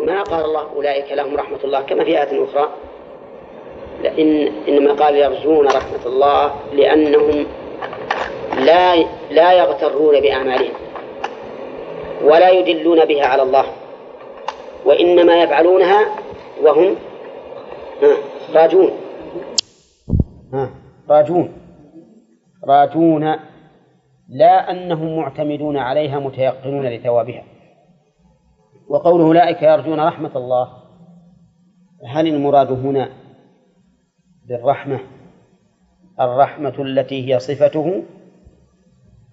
ما قال الله أولئك لهم رحمة الله كما في آية أخرى لأن إنما قال يرجون رحمة الله لأنهم لا لا يغترون بأعمالهم ولا يدلون بها على الله وإنما يفعلونها وهم راجون راجون راجون لا أنهم معتمدون عليها متيقنون لثوابها. وقوله أولئك يرجون رحمة الله. هل المراد هنا بالرحمة؟ الرحمة التي هي صفته؟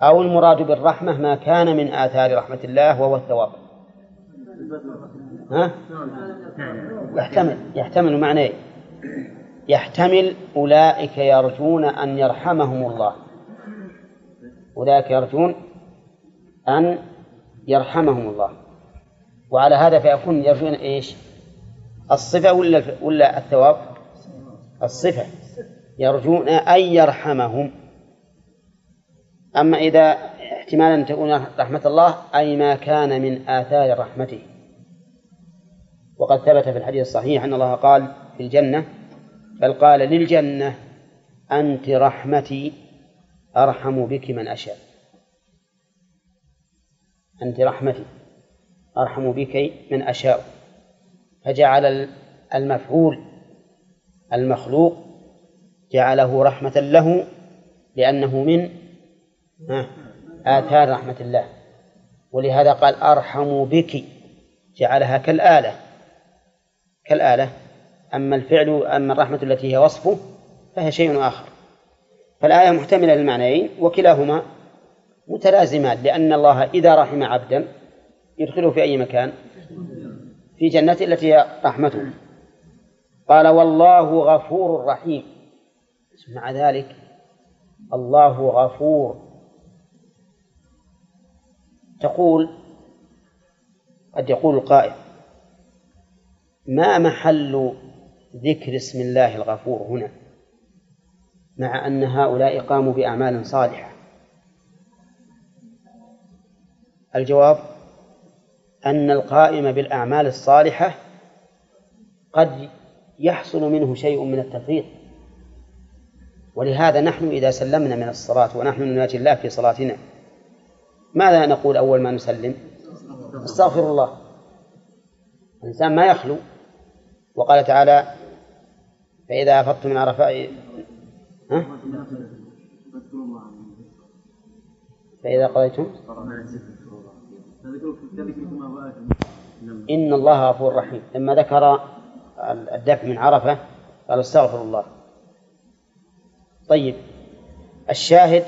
أو المراد بالرحمة ما كان من آثار رحمة الله وهو الثواب؟ ها؟ يحتمل يحتمل معنى يحتمل أولئك يرجون أن يرحمهم الله. أولئك يرجون أن يرحمهم الله. وعلى هذا فيكون يرجون إيش؟ الصفة ولا ولا الثواب؟ الصفة. يرجون أن يرحمهم. أما إذا احتمالا أن تكون رحمة الله أي ما كان من آثار رحمته. وقد ثبت في الحديث الصحيح أن الله قال في الجنة بل قال للجنة أنت رحمتي أرحم بك من أشاء. أنت رحمتي. أرحم بك من أشاء. فجعل المفعول المخلوق جعله رحمة له لأنه من آثار رحمة الله. ولهذا قال أرحم بك جعلها كالآلة. كالآلة. أما الفعل أما الرحمة التي هي وصفه فهي شيء آخر. فالآية محتملة للمعنيين وكلاهما متلازمان لأن الله إذا رحم عبدا يدخله في أي مكان؟ في جنته التي هي رحمته. قال والله غفور رحيم. مع ذلك الله غفور. تقول قد يقول القائل ما محل ذكر اسم الله الغفور هنا؟ مع أن هؤلاء قاموا بأعمال صالحة. الجواب أن القائم بالأعمال الصالحة قد يحصل منه شيء من التفريط. ولهذا نحن إذا سلمنا من الصلاة ونحن نناجي الله في صلاتنا ماذا نقول أول ما نسلم؟ استغفر الله. الإنسان ما يخلو. وقال تعالى فإذا أفضتم من عرفاء ها؟ فإذا قضيتم؟ إن الله غفور رحيم. لما ذكر الدفع من عرفة قال استغفر الله. طيب الشاهد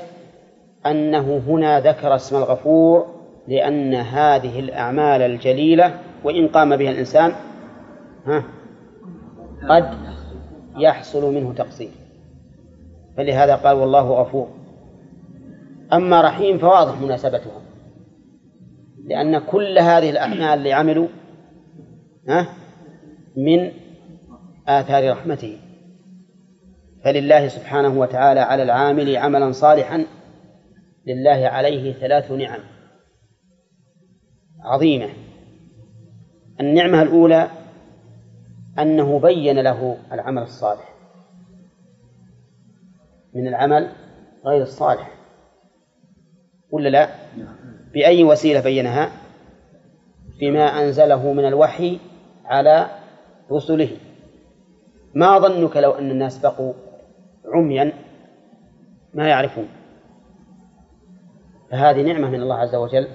أنه هنا ذكر اسم الغفور لأن هذه الأعمال الجليلة وإن قام بها الإنسان ها قد يحصل منه تقصير. فلهذا قال والله غفور. أما رحيم فواضح مناسبتها. لأن كل هذه الأعمال اللي عملوا ها من آثار رحمته. فلله سبحانه وتعالى على العامل عملا صالحا لله عليه ثلاث نعم عظيمة. النعمة الأولى أنه بين له العمل الصالح. من العمل غير الصالح ولا لا؟ بأي وسيلة بينها؟ بما أنزله من الوحي على رسله. ما ظنك لو أن الناس بقوا عميا؟ ما يعرفون. فهذه نعمة من الله عز وجل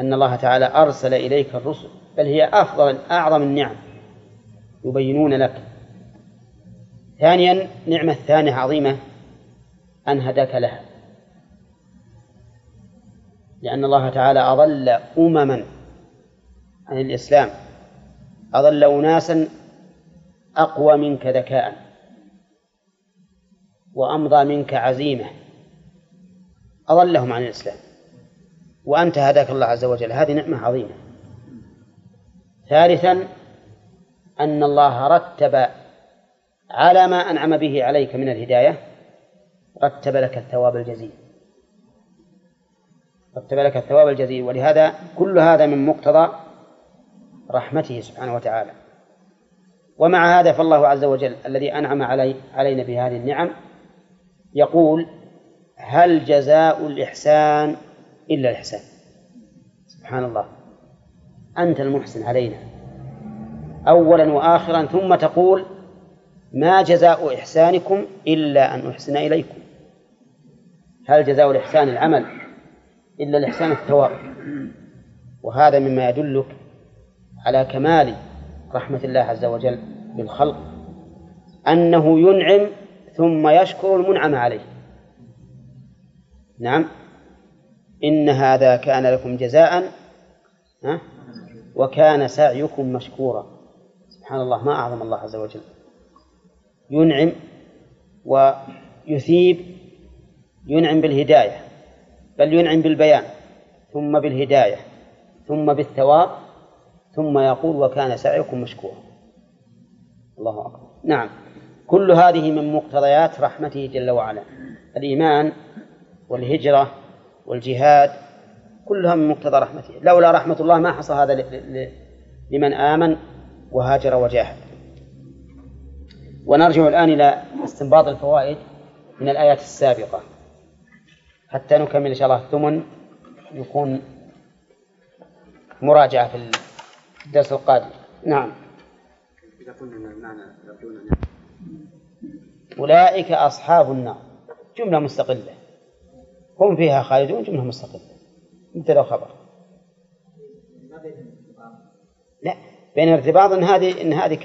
أن الله تعالى أرسل إليك الرسل بل هي أفضل أعظم النعم يبينون لك. ثانيا نعمة ثانية عظيمة أن هداك لها. لأن الله تعالى أضل أمما عن الإسلام أضل أناسا أقوى منك ذكاء وأمضى منك عزيمة أضلهم عن الإسلام. وأنت هداك الله عز وجل هذه نعمة عظيمة. ثالثا أن الله رتب على ما أنعم به عليك من الهداية رتب لك الثواب الجزيل. رتب لك الثواب الجزيل. ولهذا كل هذا من مقتضى رحمته سبحانه وتعالى. ومع هذا فالله عز وجل الذي أنعم علي علينا بهذه النعم يقول هل جزاء الإحسان إلا الإحسان؟ سبحان الله. أنت المحسن علينا. أولا وآخرا ثم تقول ما جزاء إحسانكم إلا أن أحسن إليكم. هل جزاء الإحسان العمل؟ إلا الإحسان الثواب. وهذا مما يدلك على كمال رحمة الله عز وجل بالخلق أنه ينعم ثم يشكر المنعم عليه. نعم. إن هذا كان لكم جزاء وكان سعيكم مشكورا. سبحان الله ما أعظم الله عز وجل. ينعم ويثيب ينعم بالهداية. بل ينعم بالبيان ثم بالهداية ثم بالثواب ثم يقول وكان سعيكم مشكورا. الله أكبر. نعم. كل هذه من مقتضيات رحمته جل وعلا. الإيمان والهجرة والجهاد كلها من مقتضى رحمته. لولا رحمة الله ما حصل هذا لمن آمن وهاجر وجاهد. ونرجع الآن إلى استنباط الفوائد من الآيات السابقة. حتى نكمل إن شاء الله الثمن يكون مراجعة في الدرس القادم. نعم. إذا قلنا أن المعنى يرجون أولئك أصحاب النار. جملة مستقلة. هم فيها خالدون جملة مستقلة. مبتدأ خبر لا بين ارتباط إن هذه إن هذه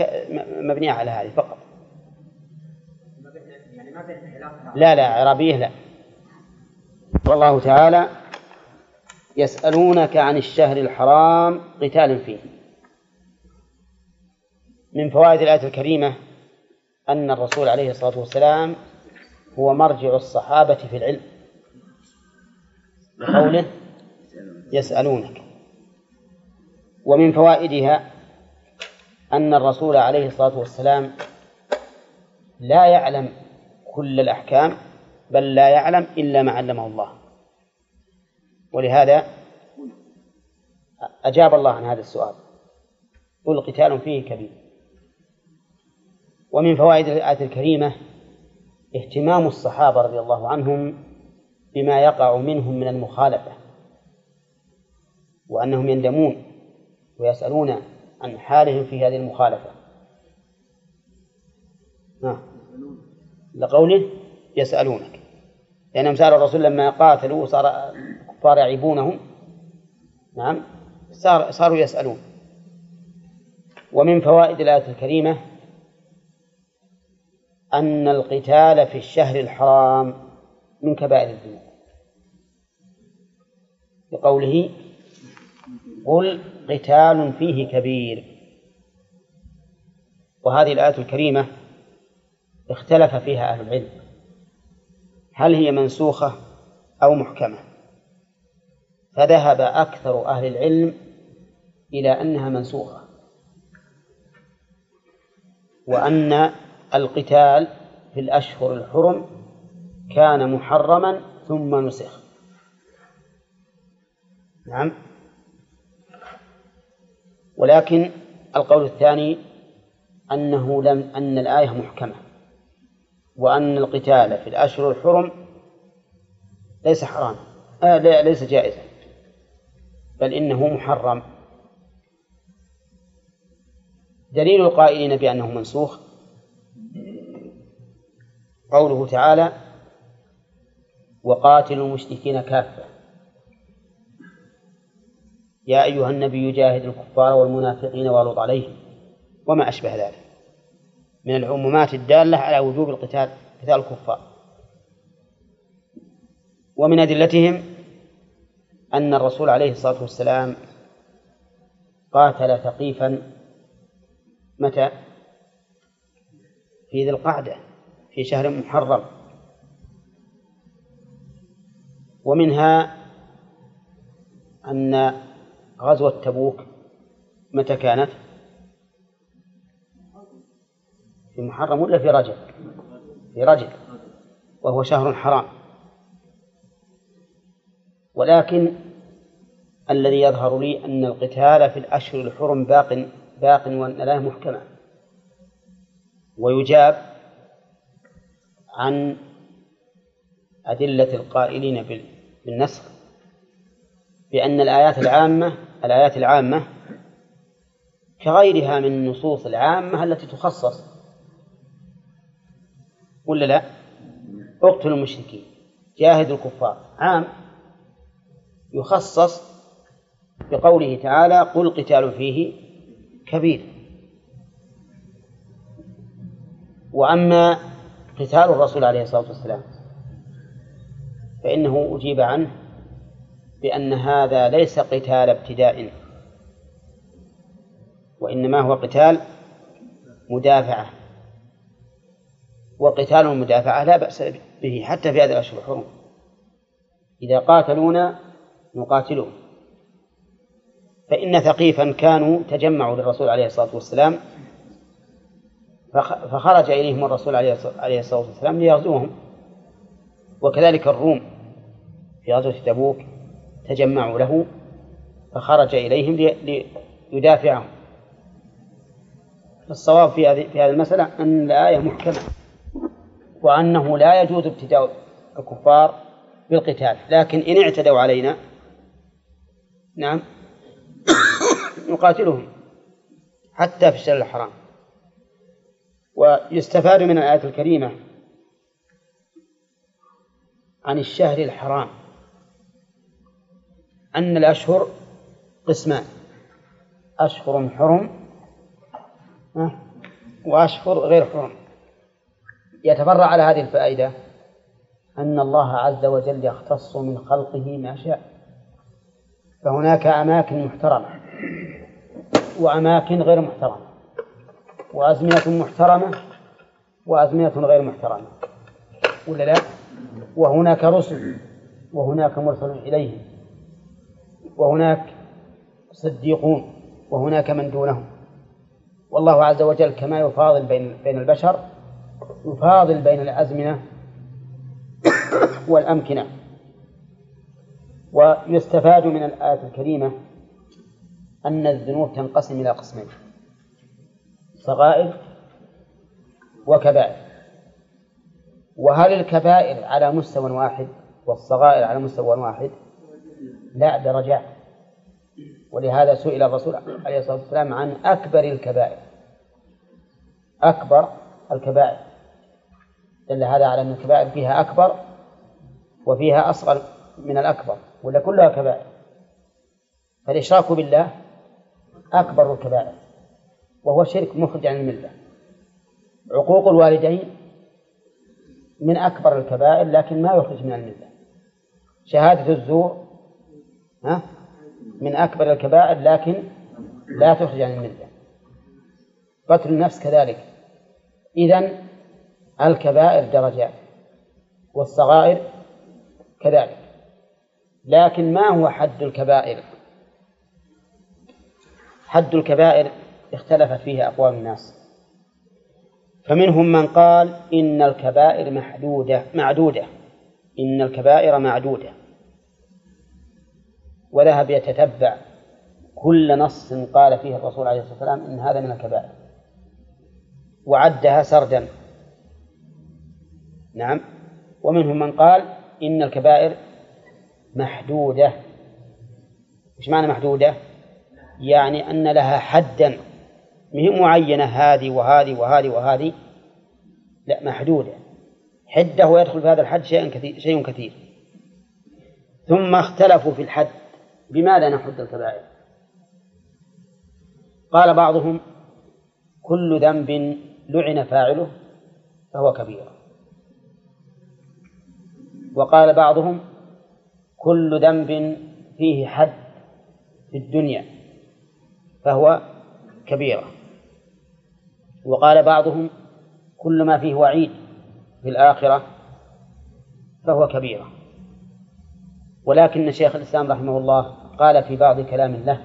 مبنية على هذه فقط. لا لا عربيه لا. والله تعالى يسألونك عن الشهر الحرام قتال فيه. من فوائد الآية الكريمة أن الرسول عليه الصلاة والسلام هو مرجع الصحابة في العلم. بقوله يسألونك. ومن فوائدها أن الرسول عليه الصلاة والسلام لا يعلم كل الأحكام بل لا يعلم إلا ما علمه الله. ولهذا أجاب الله عن هذا السؤال. قل قتال فيه كبير. ومن فوائد الآية الكريمة اهتمام الصحابة رضي الله عنهم بما يقع منهم من المخالفة وأنهم يندمون ويسألون عن حالهم في هذه المخالفة. لقوله يسألونك. لأنهم سألوا الرسول لما قاتلوا وصار الكفار يعيبونهم. نعم. صار صاروا يسألون. ومن فوائد الآية الكريمة أن القتال في الشهر الحرام من كبائر الذنوب. بقوله قل قتال فيه كبير. وهذه الآية الكريمة اختلف فيها أهل العلم. هل هي منسوخة أو محكمة؟ فذهب أكثر أهل العلم إلى أنها منسوخة وأن القتال في الأشهر الحرم كان محرما ثم نسخ. نعم. ولكن القول الثاني أنه لم أن الآية محكمة. وأن القتال في الأشهر الحرم ليس حرام آه ليس جائزا. بل إنه محرم. دليل القائلين بأنه منسوخ. قوله تعالى وقاتلوا المشركين كافة. يا أيها النبي جاهد الكفار والمنافقين واغلظ عليهم. وما أشبه ذلك. من العمومات الدالة على وجوب القتال قتال الكفار ومن أدلتهم أن الرسول عليه الصلاة والسلام قاتل ثقيفا متى؟ في ذي القعدة في شهر محرم ومنها أن غزوة تبوك متى كانت؟ في محرم ولا في رجب؟ في رجب وهو شهر حرام ولكن الذي يظهر لي أن القتال في الأشهر الحرم باق باق وأن لا محكمة ويجاب عن أدلة القائلين بالنسخ بأن الآيات العامة الآيات العامة كغيرها من النصوص العامة التي تخصص ولا لا؟ اقتلوا المشركين. جاهدوا الكفار. عام. يخصص بقوله تعالى قل قتال فيه كبير. وأما قتال الرسول عليه الصلاة والسلام فإنه أجيب عنه بأن هذا ليس قتال ابتداء وإنما هو قتال مدافعة. وقتال المدافعة لا بأس به حتى في هذه الأشهر الحرم. إذا قاتلونا نقاتلهم. فإن ثقيفا كانوا تجمعوا للرسول عليه الصلاة والسلام فخرج إليهم الرسول عليه الصلاة والسلام ليغزوهم. وكذلك الروم في غزوة تبوك تجمعوا له فخرج إليهم ليدافعهم. الصواب في هذه في هذه المسألة أن الآية محكمة. وأنه لا يجوز ابتداء الكفار بالقتال لكن إن اعتدوا علينا نعم نقاتلهم حتى في الشهر الحرام. ويستفاد من الآية الكريمة عن الشهر الحرام أن الأشهر قسمان أشهر حرم وأشهر غير حرم. يتفرع على هذه الفائدة أن الله عز وجل يختص من خلقه ما شاء فهناك أماكن محترمة وأماكن غير محترمة وأزمنة محترمة وأزمنة غير محترمة ولا لا؟ وهناك رسل وهناك مرسل إليهم وهناك صديقون وهناك من دونهم والله عز وجل كما يفاضل بين بين البشر يفاضل بين الأزمنة والأمكنة. ويستفاد من الآية الكريمة أن الذنوب تنقسم إلى قسمين صغائر وكبائر. وهل الكبائر على مستوى واحد والصغائر على مستوى واحد؟ لا درجات. ولهذا سئل الرسول عليه الصلاة والسلام عن أكبر الكبائر. أكبر الكبائر. دل هذا على أن الكبائر فيها أكبر وفيها أصغر من الأكبر ولا كلها كبائر؟ فالإشراك بالله أكبر الكبائر وهو شرك مخرج عن الملة. عقوق الوالدين من أكبر الكبائر لكن ما يخرج من الملة. شهادة الزور ها؟ من أكبر الكبائر لكن لا تخرج عن الملة. قتل النفس كذلك. إذن الكبائر درجات والصغائر كذلك. لكن ما هو حد الكبائر؟ حد الكبائر اختلفت فيه أقوال الناس. فمنهم من قال إن الكبائر محدودة معدودة. إن الكبائر معدودة. وذهب يتتبع كل نص قال فيه الرسول عليه الصلاة والسلام إن هذا من الكبائر. وعدها سردا. نعم. ومنهم من قال إن الكبائر محدودة. إيش معنى محدودة؟ يعني أن لها حدا. مهي معينة؟ هذه وهذه وهذه وهذه. لا محدودة. حدة ويدخل في هذا الحد شيء كثير شيء كثير. ثم اختلفوا في الحد. بماذا نحد الكبائر؟ قال بعضهم كل ذنب لعن فاعله فهو كبير. وقال بعضهم كل ذنب فيه حد في الدنيا فهو كبيرة. وقال بعضهم كل ما فيه وعيد في الآخرة فهو كبيرة. ولكن شيخ الإسلام رحمه الله قال في بعض كلام له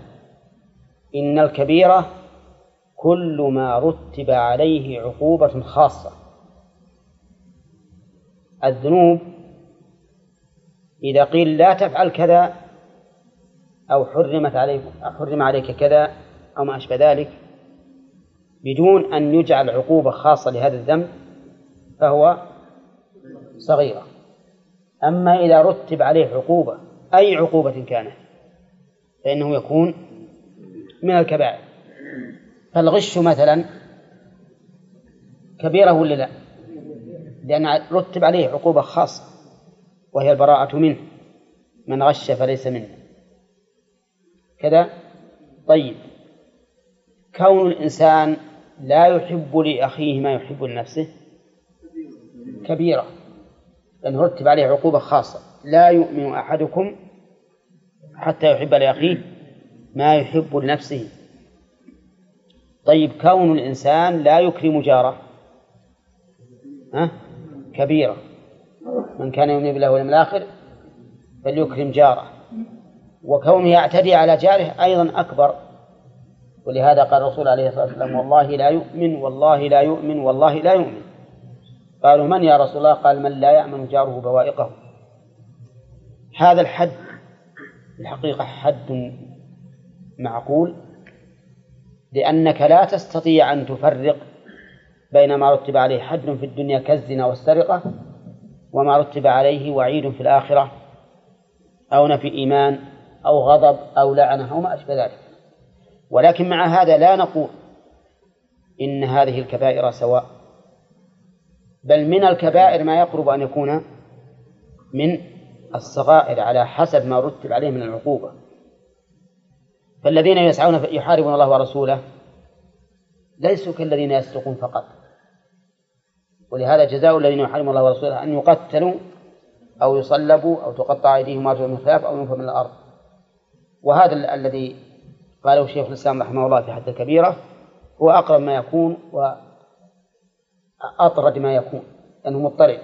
إن الكبيرة كل ما رتب عليه عقوبة خاصة. الذنوب إذا قيل لا تفعل كذا أو حرمت عليك حرم عليك كذا أو ما أشبه ذلك بدون أن يجعل عقوبة خاصة لهذا الذنب فهو صغيرة. أما إذا رتب عليه عقوبة أي عقوبة كانت؟ فإنه يكون من الكبائر. فالغش مثلا كبيرة ولا لا؟ لأن رتب عليه عقوبة خاصة. وهي البراءة منه. من غش فليس منه. كذا؟ طيب. كون الإنسان لا يحب لأخيه ما يحب لنفسه كبيرة لأن رتب عليه عقوبة خاصة. لا يؤمن أحدكم حتى يحب لأخيه ما يحب لنفسه. طيب كون الإنسان لا يكرم جاره ها؟ كبيرة. من كان يؤمن بالله واليوم الآخر فليكرم جاره. وكونه يعتدي على جاره أيضا أكبر. ولهذا قال الرسول عليه الصلاة والسلام والله لا يؤمن والله لا يؤمن والله لا يؤمن. قالوا من يا رسول الله؟ قال من لا يأمن جاره بوائقه. هذا الحد الحقيقة حد معقول لأنك لا تستطيع أن تفرق بين ما رتب عليه حد في الدنيا كالزنا والسرقة وما رتب عليه وعيد في الآخرة أو نفي إيمان أو غضب أو لعنة أو ما أشبه ذلك. ولكن مع هذا لا نقول إن هذه الكبائر سواء بل من الكبائر ما يقرب أن يكون من الصغائر على حسب ما رتب عليه من العقوبة. فالذين يسعون يحاربون الله ورسوله ليسوا كالذين يسرقون فقط. ولهذا جزاء الذين يحاربون الله ورسوله أن يقتلوا أو يصلبوا أو تقطع أيديهم وأرجلهم من خلاف أو ينفوا من الأرض. وهذا الذي قاله شيخ الإسلام رحمه الله في حد الكبيرة هو أقرب ما يكون وأطرد ما يكون لأنه مضطرد.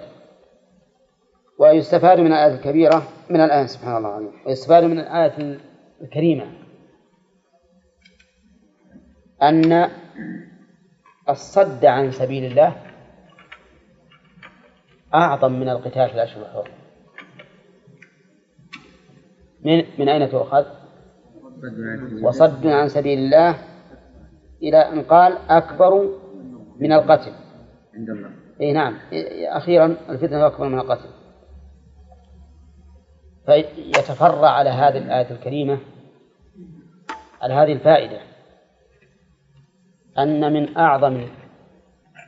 ويستفاد من الآية الكبيرة من الآية سبحان الله العظيم. ويستفاد من الآية الكريمة أن الصد عن سبيل الله أعظم من القتال في الأشهر الحرم من من أين تؤخذ؟ وصد عن سبيل الله إلى أن قال أكبر من القتل. عند الله. أي نعم. أخيرا الفتنة أكبر من القتل. فيتفرع على هذه الآية الكريمة على هذه الفائدة أن من أعظم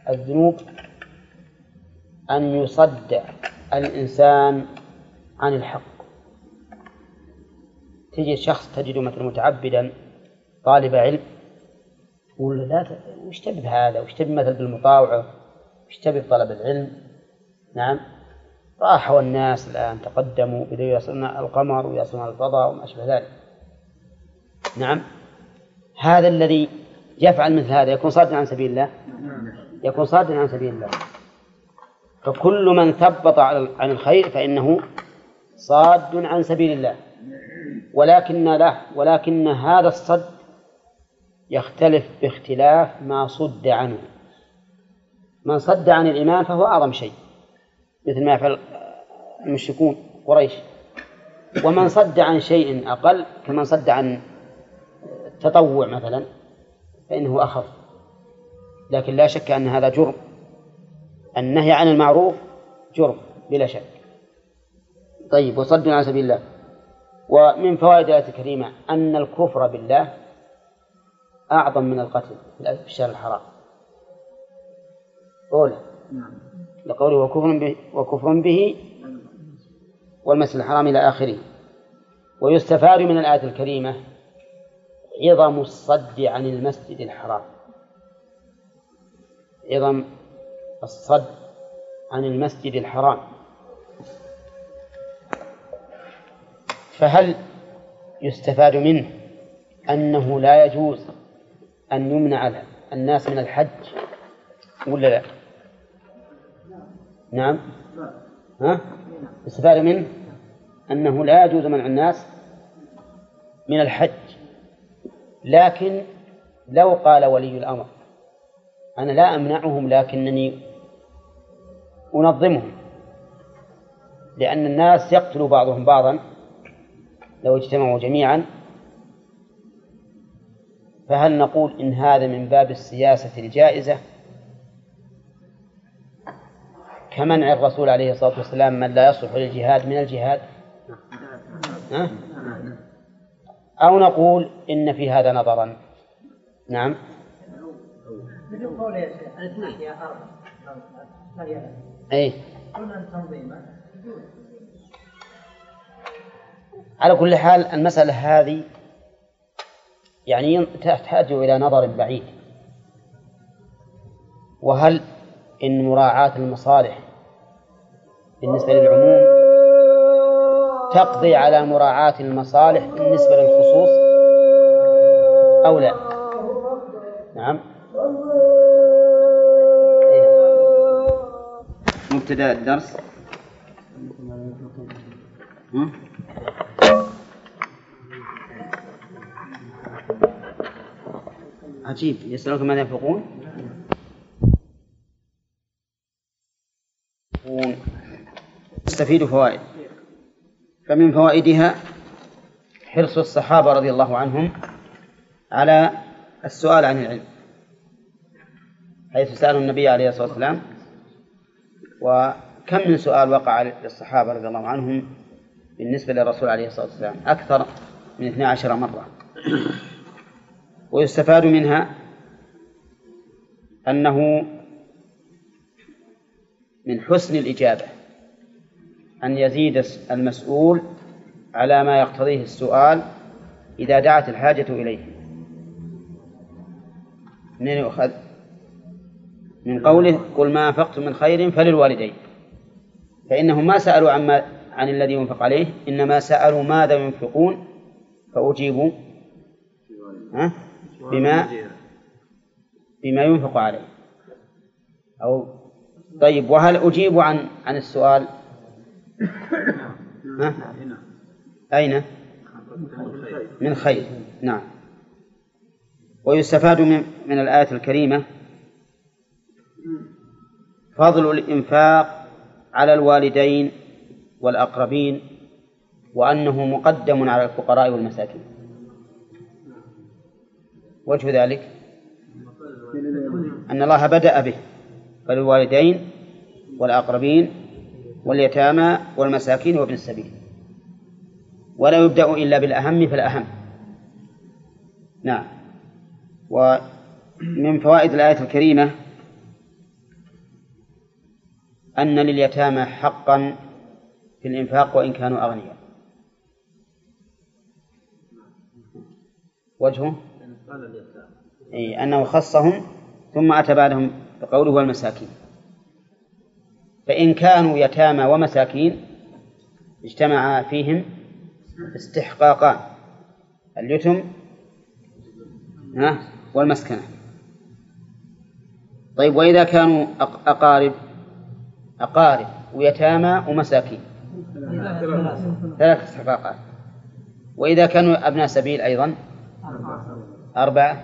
الذنوب أن يصد الإنسان عن الحق. تجد شخص تجده مثلا متعبدا طالب علم تقول لا وش تبي بهذا؟ وش تبي مثلا بالمطاوعة؟ وش تبي بطلب العلم؟ نعم. راحوا الناس الآن تقدموا بدأوا يصلون القمر ويصلون الفضاء وما أشبه ذلك. نعم. هذا الذي يفعل مثل هذا يكون صادا عن سبيل الله؟ يكون صادا عن سبيل الله. فكل من ثبط عن الخير فإنه صاد عن سبيل الله. ولكن له ولكن هذا الصد يختلف باختلاف ما صد عنه. من صد عن الإيمان فهو أعظم شيء مثل ما يفعل المشركون قريش. ومن صد عن شيء أقل كمن صد عن التطوع مثلا فإنه أخف. لكن لا شك أن هذا جرم. النهي عن المعروف جرم بلا شك. طيب وصد عن سبيل الله. ومن فوائد الآية الكريمة أن الكفر بالله أعظم من القتل في الشهر الحرام. أولى. لقوله وكفر به, وكفر به والمسجد الحرام إلى آخره. ويستفاد من الآية الكريمة عظم الصد عن المسجد الحرام. عظم الصد عن المسجد الحرام فهل يستفاد منه أنه لا يجوز أن يمنع الناس من الحج ولا لا؟ نعم ها؟ يستفاد منه أنه لا يجوز منع الناس من الحج لكن لو قال ولي الأمر أنا لا أمنعهم لكنني أنظمهم لأن الناس يقتل بعضهم بعضا لو اجتمعوا جميعا فهل نقول إن هذا من باب السياسة الجائزة كمنع الرسول عليه الصلاة والسلام من لا يصلح للجهاد من الجهاد ها؟ أو نقول إن في هذا نظرا نعم أي على كل حال المسألة هذه يعني تحتاج إلى نظر بعيد. وهل إن مراعاة المصالح بالنسبة للعموم تقضي على مراعاة المصالح بالنسبة للخصوص أو لا؟ نعم. مبتدأ الدرس عجيب. يسألونك ماذا ينفقون. تستفيد فوائد. فمن فوائدها حرص الصحابة رضي الله عنهم على السؤال عن العلم. حيث سألوا النبي عليه الصلاة والسلام وكم من سؤال وقع للصحابة رضي الله عنهم بالنسبة للرسول عليه الصلاة والسلام؟ أكثر من 12 مرة. ويستفاد منها أنه من حسن الإجابة أن يزيد المسؤول على ما يقتضيه السؤال إذا دعت الحاجة إليه. منين يؤخذ؟ من قوله قل ما أنفقتم من خير فللوالدين. فإنهم ما سألوا عما عن الذي ينفق عليه إنما سألوا ماذا ينفقون فأجيبوا بما بما ينفق عليه. أو طيب وهل أجيب عن عن السؤال؟ ها؟ أين؟ من خير. نعم. ويستفاد من, من الآية الكريمة فضل الإنفاق على الوالدين والأقربين وأنه مقدم على الفقراء والمساكين. وجه ذلك أن الله بدأ به فللوالدين والأقربين واليتامى والمساكين وابن السبيل. ولا يبدأ إلا بالأهم فالأهم. نعم. ومن فوائد الآية الكريمة أن لليتامى حقا في الإنفاق وإن كانوا أغنياء. وجهه؟ أي أنه خصهم ثم أتى بعدهم بقوله والمساكين. فإن كانوا يتامى ومساكين اجتمع فيهم استحقاقان اليتم والمسكنة. طيب وإذا كانوا أقارب أقارب ويتامى ومساكين. ثلاث استحقاقات وإذا كانوا أبناء سبيل أيضا أربعة.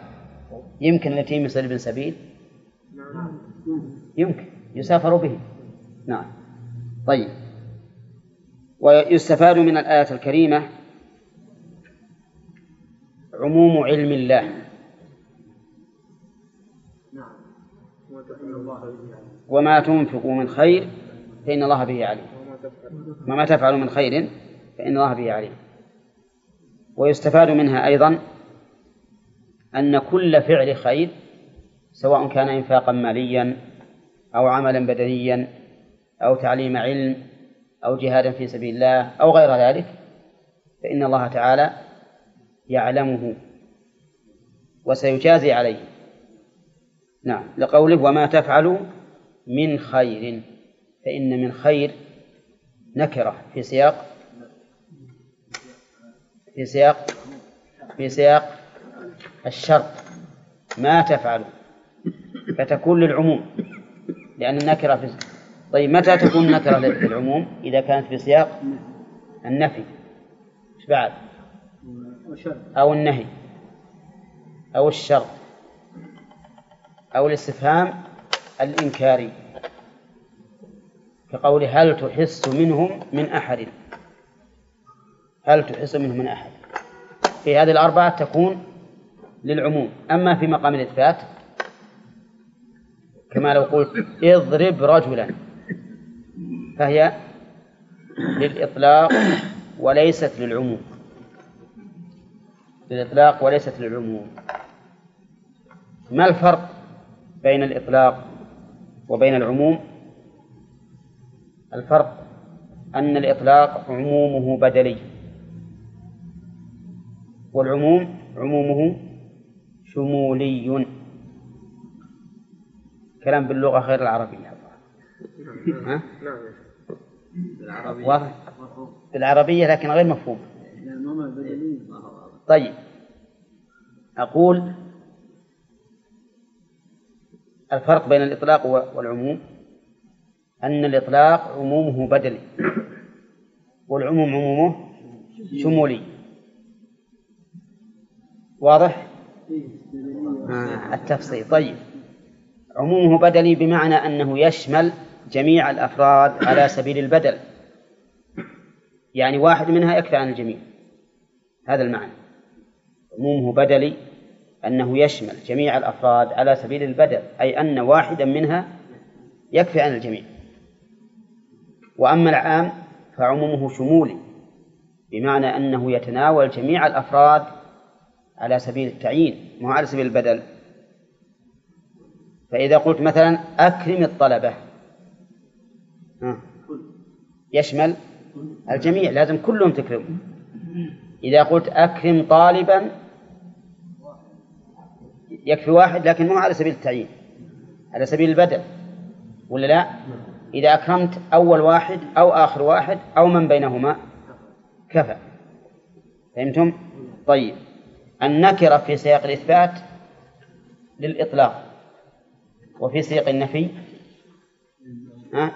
يمكن اليتيم يصير ابن سبيل؟ يمكن. يسافر به. نعم. طيب. ويستفاد من الآية الكريمة عموم علم الله. وما تنفقوا من خير فإن الله به عليم. وما تفعلوا من خير فإن الله به عليم. ويستفاد منها أيضا أن كل فعل خير سواء كان إنفاقا ماليا أو عملا بدنيا أو تعليم علم أو جهادا في سبيل الله أو غير ذلك فإن الله تعالى يعلمه وسيجازي عليه. نعم لقوله وما تفعلوا من خير فإن من خير نكرة في سياق في سياق في سياق الشرط ما تفعلوا فتكون للعموم لأن النكرة في طيب متى تكون نكرة للعموم إذا كانت في سياق النفي. إيش بعد؟ أو النهي أو الشرط أو الاستفهام الإنكاري. كقول هل تحس منهم من أحد؟ هل تحس منهم من أحد؟ في هذه الأربعة تكون للعموم. أما في مقام الإثبات كما لو قلت اضرب رجلا فهي للإطلاق وليست للعموم. للإطلاق وليست للعموم. ما الفرق بين الإطلاق وبين العموم الفرق أن الإطلاق عمومه بدلي. والعموم عمومه شمولي. كلام باللغة غير العربية. ها؟ واضح؟ بالعربية لكن غير مفهوم. طيب. أقول الفرق بين الإطلاق والعموم؟ أن الإطلاق عمومه بدلي والعموم عمومه شمولي. واضح؟ التفصيل. طيب. عمومه بدلي بمعنى أنه يشمل جميع الأفراد على سبيل البدل. يعني واحد منها يكفي عن الجميع. هذا المعنى. عمومه بدلي أنه يشمل جميع الأفراد على سبيل البدل أي أن واحدا منها يكفي عن الجميع. وأما العام فعمومه شمولي بمعنى أنه يتناول جميع الأفراد على سبيل التعيين مو على سبيل البدل. فإذا قلت مثلا أكرم الطلبة يشمل الجميع لازم كلهم تكرمهم إذا قلت أكرم طالبا يكفي واحد لكن مو على سبيل التعيين على سبيل البدل ولا لا؟ إذا أكرمت أول واحد أو آخر واحد أو من بينهما كفى فهمتم؟ طيب النكرة في سياق الإثبات للإطلاق وفي سياق النفي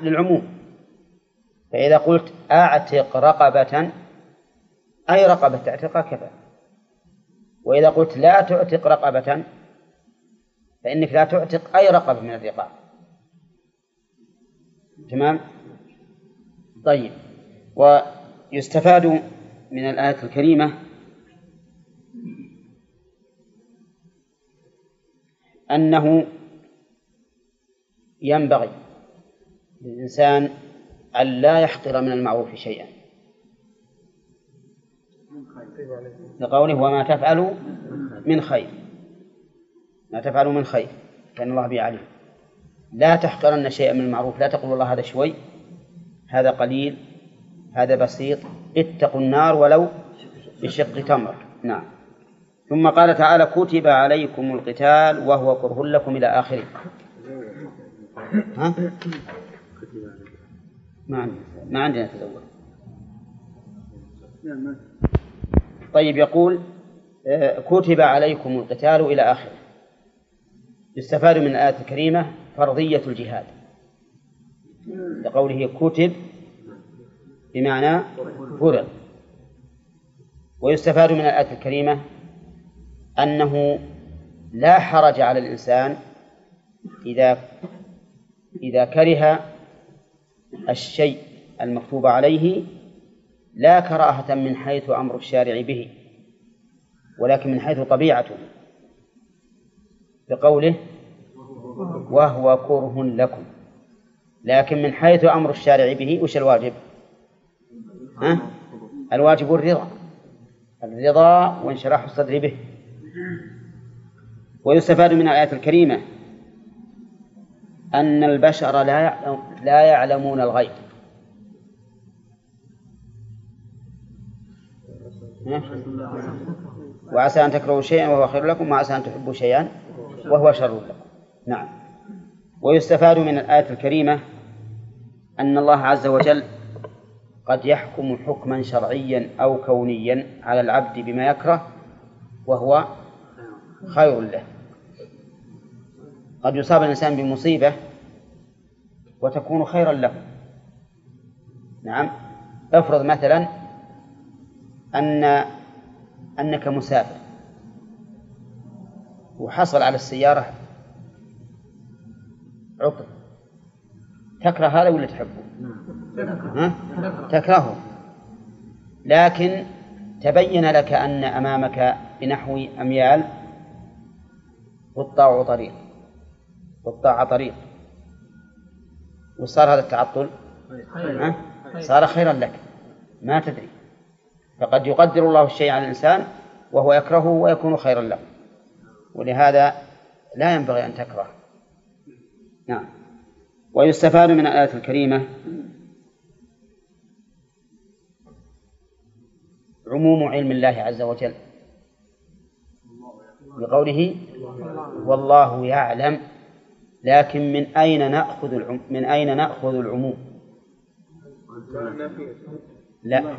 للعموم فإذا قلت أعتق رقبة أي رقبة تعتقها كفى وإذا قلت لا تعتق رقبة فإنك لا تعتق أي رقبة من الرقاب. تمام؟ طيب. ويستفاد من الآية الكريمة أنه ينبغي للإنسان أن لا يحقر من المعروف شيئا. لقوله وما تفعلوا من خير. ما تفعلوا من خير كان الله به عليم. لا تحقرن شيئا من المعروف لا تقول والله هذا شوي هذا قليل هذا بسيط اتقوا النار ولو بشق تمر. نعم. ثم قال تعالى كتب عليكم القتال وهو كره لكم إلى آخره. ها؟ ما عندنا ما عندنا تزوج. طيب يقول آه، كتب عليكم القتال إلى آخره. يستفاد من الآية الكريمة فرضية الجهاد. لقوله كتب بمعنى فرض. ويستفاد من الآية الكريمة أنه لا حرج على الإنسان إذا إذا كره الشيء المكتوب عليه لا كراهة من حيث أمر الشارع به ولكن من حيث طبيعته. بقوله وهو كره لكم. لكن من حيث أمر الشارع به وش الواجب؟ ها؟ الواجب الرضا. الرضا وانشراح الصدر به. ويستفاد من الآية الكريمة أن البشر لا يعلم لا يعلمون الغيب. وعسى أن تكرهوا شيئا وهو خير لكم وعسى أن تحبوا شيئا وهو شر لكم. نعم. ويستفاد من الآية الكريمة أن الله عز وجل قد يحكم حكما شرعيا أو كونيا على العبد بما يكره وهو خير له. قد يصاب الإنسان بمصيبة وتكون خيرا له. نعم. افرض مثلا أن أنك مسافر وحصل على السيارة عطل تكره هذا ولا تحبه؟ ها؟ تكرهه. لكن تبين لك أن أمامك بنحو أميال والطاعة طريق. والطاعة طريق. وصار هذا التعطل؟ صار خيرا لك. ما تدري. فقد يقدر الله الشيء على الإنسان وهو يكرهه ويكون خيرا له. ولهذا لا ينبغي أن تكره. نعم ويستفاد من الآية الكريمة عموم علم الله عز وجل بقوله والله يعلم لكن من أين نأخذ العم من أين نأخذ العموم؟ لا لا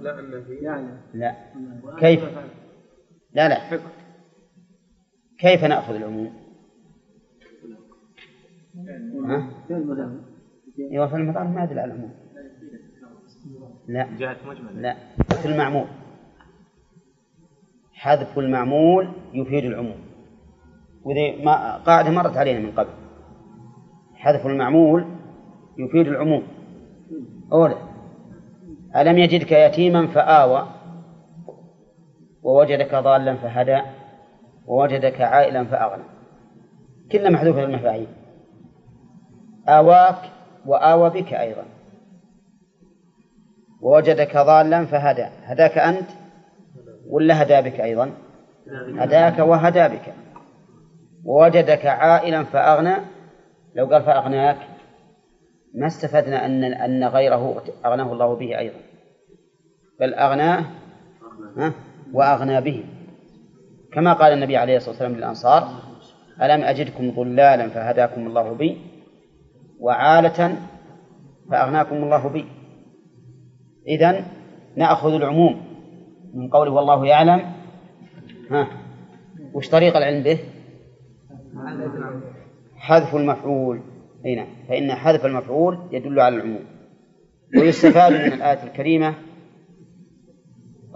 لا لا كيف؟ لا لا كيف نأخذ العموم؟ ها؟ أيوه في المضارع ما يدل على العموم. لا. لا. في المعمول. حذف المعمول يفيد العموم. وذي ما قاعدة مرت علينا من قبل. حذف المعمول يفيد العموم. أولا ألم يجدك يتيما فآوى ووجدك ضالا فهدى ووجدك عائلا فأغنى. كلها محذوفة المفاعيل آواك وآوى بك أيضا. ووجدك ضالا فهدى. هداك أنت ولا هدى بك أيضا؟ هداك وهدى بك. ووجدك عائلا فأغنى. لو قال فأغناك ما استفدنا أن أن غيره أغناه الله به أيضا. بل أغناه وأغنى به. كما قال النبي عليه الصلاة والسلام للأنصار ألم أجدكم ضلالا فهداكم الله بي؟ وعالة فأغناكم الله بي. إذن نأخذ العموم من قوله والله يعلم. ها؟ وش طريق العلم به؟ حذف المفعول. أي نعم. فإن حذف المفعول يدل على العموم. ويستفاد من الآية الكريمة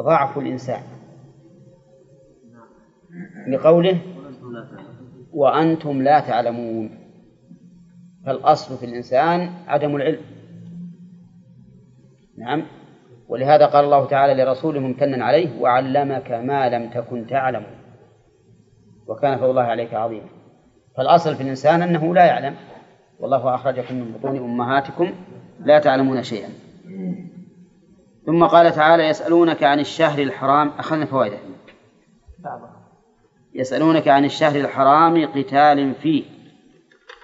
ضعف الإنسان. لقوله وأنتم لا تعلمون. فالأصل في الإنسان عدم العلم. نعم. ولهذا قال الله تعالى لرسوله ممتنا عليه وعلمك ما لم تكن تعلم. وكان فضل الله عليك عظيما فالأصل في الإنسان أنه لا يعلم. والله أخرجكم من بطون أمهاتكم لا تعلمون شيئا. ثم قال تعالى يسألونك عن الشهر الحرام أخذنا فوائد يسألونك عن الشهر الحرام قتال فيه.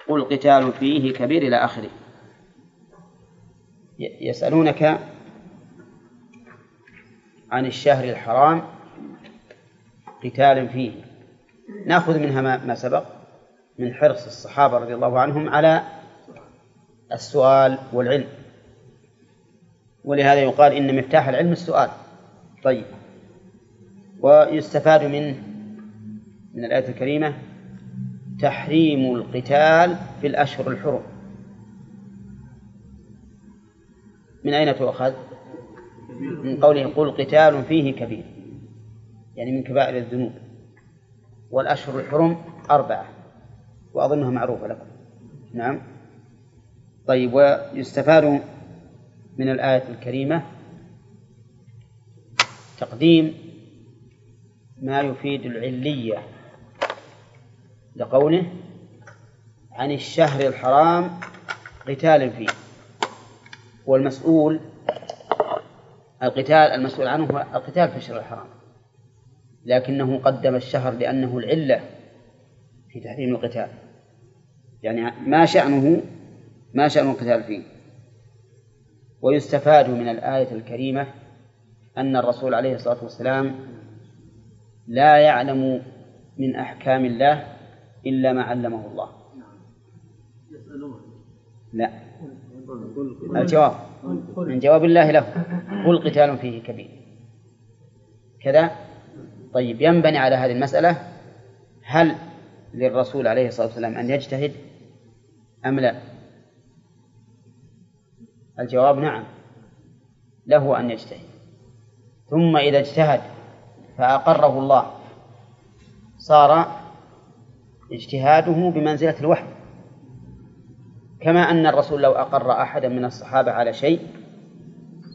قل قتال فيه كبير إلى آخره. يسألونك عن الشهر الحرام قتال فيه. نأخذ منها ما سبق من حرص الصحابة رضي الله عنهم على السؤال والعلم. ولهذا يقال إن مفتاح العلم السؤال. طيب. ويستفاد من من الآية الكريمة تحريم القتال في الأشهر الحرم. من أين تؤخذ؟ من قوله قل قتال فيه كبير يعني من كبائر الذنوب. والأشهر الحرم أربعة وأظنها معروفة لكم. نعم. طيب ويستفاد من الآية الكريمة تقديم ما يفيد العلية لقوله عن الشهر الحرام قتال فيه. والمسؤول القتال المسؤول عنه هو القتال في الشهر الحرام. لكنه قدم الشهر لأنه العلة في تحريم القتال. يعني ما شأنه ما شأن القتال فيه. ويستفاد من الآية الكريمة أن الرسول عليه الصلاة والسلام لا يعلم من أحكام الله إلا ما علمه الله. لا. الجواب. من جواب الله له. قل قتال فيه كبير. كذا؟ طيب ينبني على هذه المسألة هل للرسول عليه الصلاة والسلام أن يجتهد أم لا؟ الجواب نعم. له أن يجتهد. ثم إذا اجتهد فأقره الله. صار اجتهاده بمنزلة الوحي. كما أن الرسول لو أقر أحدا من الصحابة على شيء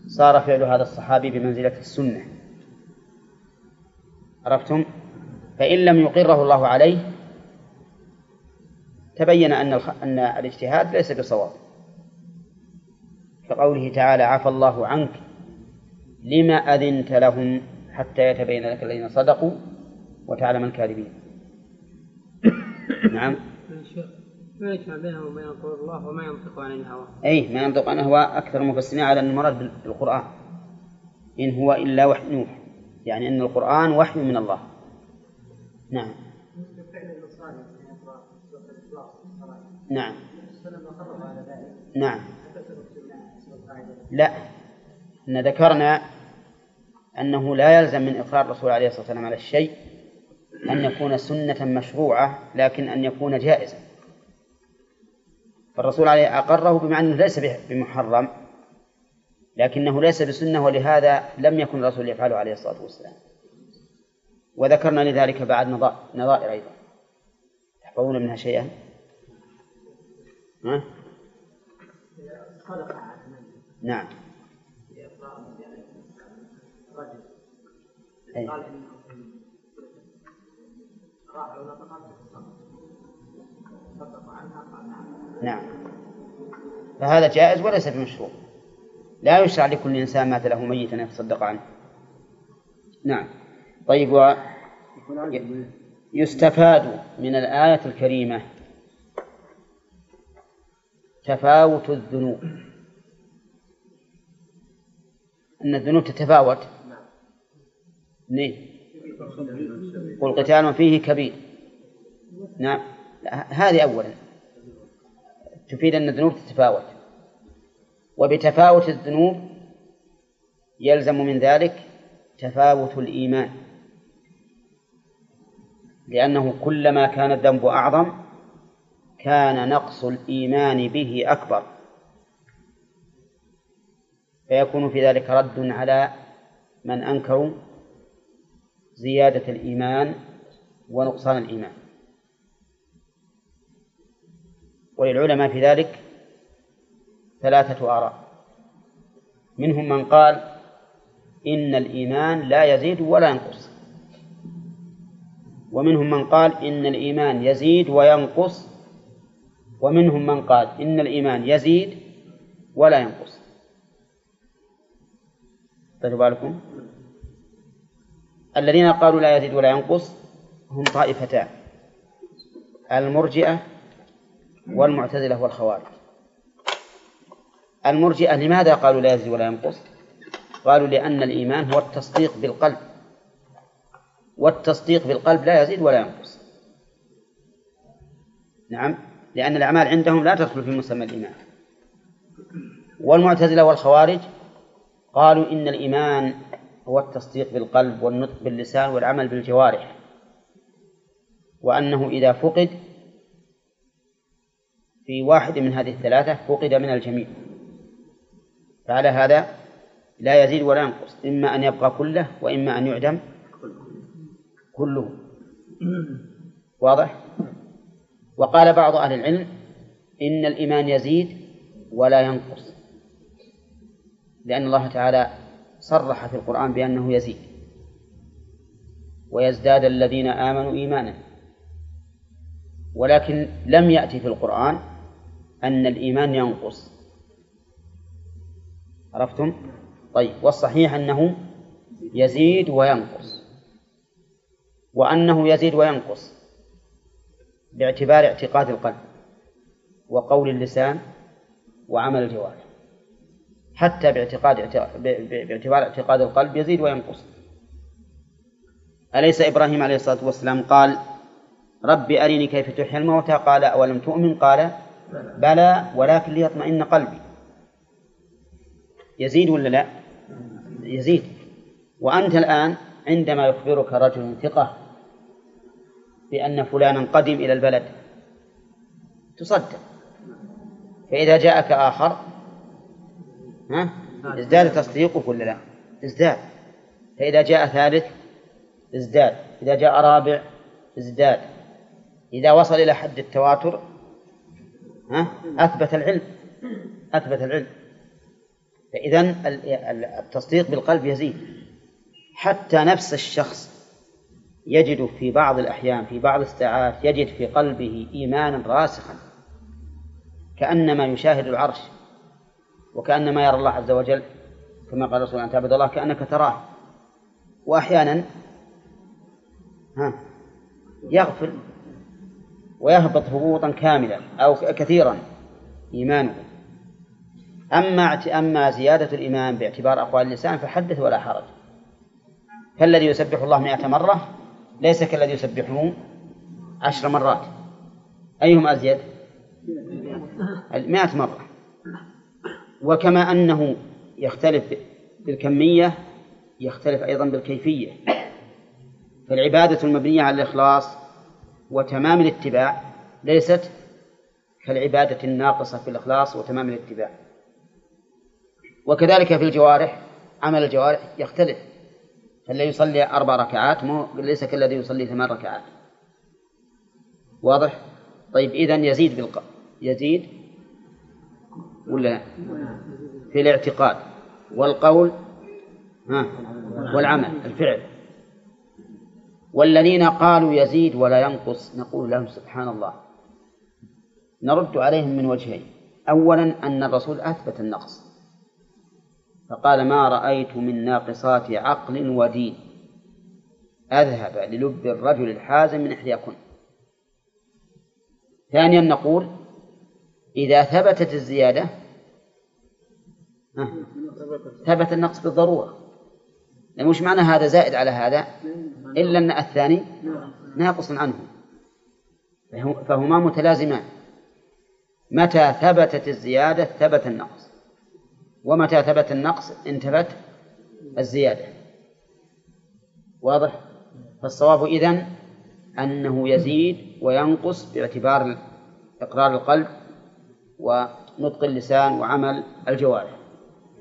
صار فعل هذا الصحابي بمنزلة السنة. عرفتم؟ فإن لم يقره الله عليه تبين أن أن الاجتهاد ليس بصواب. كقوله تعالى عفى الله عنك لما أذنت لهم حتى يتبين لك الذين صدقوا وتعلم الكاذبين. نعم. ما يجمع بينه وبين قول الله وما ينطق عن الهوى أي ما ينطق عن الهوى أكثر المفسرين على أن المراد بالقرآن. إن هو إلا وحي نوح. يعني أن القرآن وحي من الله. نعم. نعم. نعم. لا. إن ذكرنا أنه لا يلزم من إقرار الرسول عليه الصلاة والسلام على الشيء أن يكون سنة مشروعة لكن أن يكون جائزا. فالرسول عليه أقره بمعنى أنه ليس بمحرم لكنه ليس بسنة ولهذا لم يكن الرسول يفعله عليه الصلاة والسلام. وذكرنا لذلك بعد نظائر أيضا. تحفظون منها شيئا؟ ها؟ نعم. أي. نعم. فهذا جائز وليس بمشروع. لا يشرع لكل إنسان مات له ميتا أن يتصدق عنه. نعم. طيب و يستفاد من الآية الكريمة. تفاوت الذنوب. أن الذنوب تتفاوت. نعم. والقتال فيه كبير. نعم. هذه أولا. تفيد أن الذنوب تتفاوت. وبتفاوت الذنوب يلزم من ذلك تفاوت الإيمان. لأنه كلما كان الذنب أعظم كان نقص الإيمان به أكبر. فيكون في ذلك رد على من أنكروا زيادة الإيمان ونقصان الإيمان. وللعلماء في ذلك ثلاثة آراء. منهم من قال إن الإيمان لا يزيد ولا ينقص. ومنهم من قال إن الإيمان يزيد وينقص. ومنهم من قال إن الإيمان يزيد ولا ينقص. خذوا بالكم الذين قالوا لا يزيد ولا ينقص هم طائفتان. المرجئة والمعتزلة والخوارج. المرجئة لماذا قالوا لا يزيد ولا ينقص؟ قالوا لأن الإيمان هو التصديق بالقلب. والتصديق بالقلب لا يزيد ولا ينقص. نعم. لأن الأعمال عندهم لا تدخل في مسمى الإيمان. والمعتزلة والخوارج قالوا إن الإيمان هو التصديق بالقلب والنطق باللسان والعمل بالجوارح. وأنه إذا فقد في واحد من هذه الثلاثة فقد من الجميع. فعلى هذا لا يزيد ولا ينقص. إما أن يبقى كله وإما أن يعدم كله. واضح؟ وقال بعض أهل العلم إن الإيمان يزيد ولا ينقص. لأن الله تعالى صرح في القرآن بأنه يزيد. ويزداد الذين آمنوا إيمانا. ولكن لم يأتي في القرآن أن الإيمان ينقص. عرفتم؟ طيب والصحيح أنه يزيد وينقص. وأنه يزيد وينقص باعتبار اعتقاد القلب وقول اللسان وعمل الجوارح. حتى باعتقاد باعتبار اعتقاد القلب يزيد وينقص. أليس إبراهيم عليه الصلاة والسلام قال رب أرني كيف تحيي الموتى قال أولم تؤمن؟ قال بلى ولكن ليطمئن قلبي. يزيد ولا لا؟ يزيد. وأنت الآن عندما يخبرك رجل ثقة بأن فلانا قدم إلى البلد تصدق. فإذا جاءك آخر ها؟ ازداد تصديقك ولا لا؟ ازداد. فإذا جاء ثالث ازداد. إذا جاء رابع ازداد. إذا وصل إلى حد التواتر ها؟ أثبت العلم. أثبت العلم. فإذا التصديق بالقلب يزيد. حتى نفس الشخص يجد في بعض الأحيان في بعض الساعات يجد في قلبه إيمانا راسخا كأنما يشاهد العرش. وكأنما يرى الله عز وجل كما قال الرسول أن تعبد الله كأنك تراه. وأحيانا ها يغفل ويهبط هبوطا كاملا أو كثيرا إيمانه. أما أما زيادة الإيمان باعتبار أقوال اللسان فحدث ولا حرج. فالذي يسبح الله مئة مرة ليس كالذي يسبحه عشر مرات. أيهم أزيد؟ مئة مرة. وكما أنه يختلف بالكمية يختلف أيضا بالكيفية. فالعبادة المبنية على الإخلاص وتمام الاتباع ليست كالعبادة الناقصة في الإخلاص وتمام الاتباع. وكذلك في الجوارح عمل الجوارح يختلف. فالذي يصلي أربع ركعات مو ليس كالذي يصلي ثمان ركعات. واضح؟ طيب إذا يزيد بالق... يزيد ولا في الاعتقاد والقول ها والعمل الفعل. والذين قالوا يزيد ولا ينقص نقول لهم سبحان الله. نرد عليهم من وجهين. أولا أن الرسول أثبت النقص. فقال ما رأيت من ناقصات عقل ودين. أذهب للب الرجل الحازم من إحداكن. ثانيا نقول إذا ثبتت الزيادة ثبت النقص بالضرورة. لأن وش معنى هذا زائد على هذا إلا أن الثاني ناقص عنه. فهما متلازمان. متى ثبتت الزيادة ثبت النقص. ومتى ثبت النقص انتفت الزيادة. واضح؟ فالصواب إذن أنه يزيد وينقص باعتبار إقرار القلب ونطق اللسان وعمل الجوارح.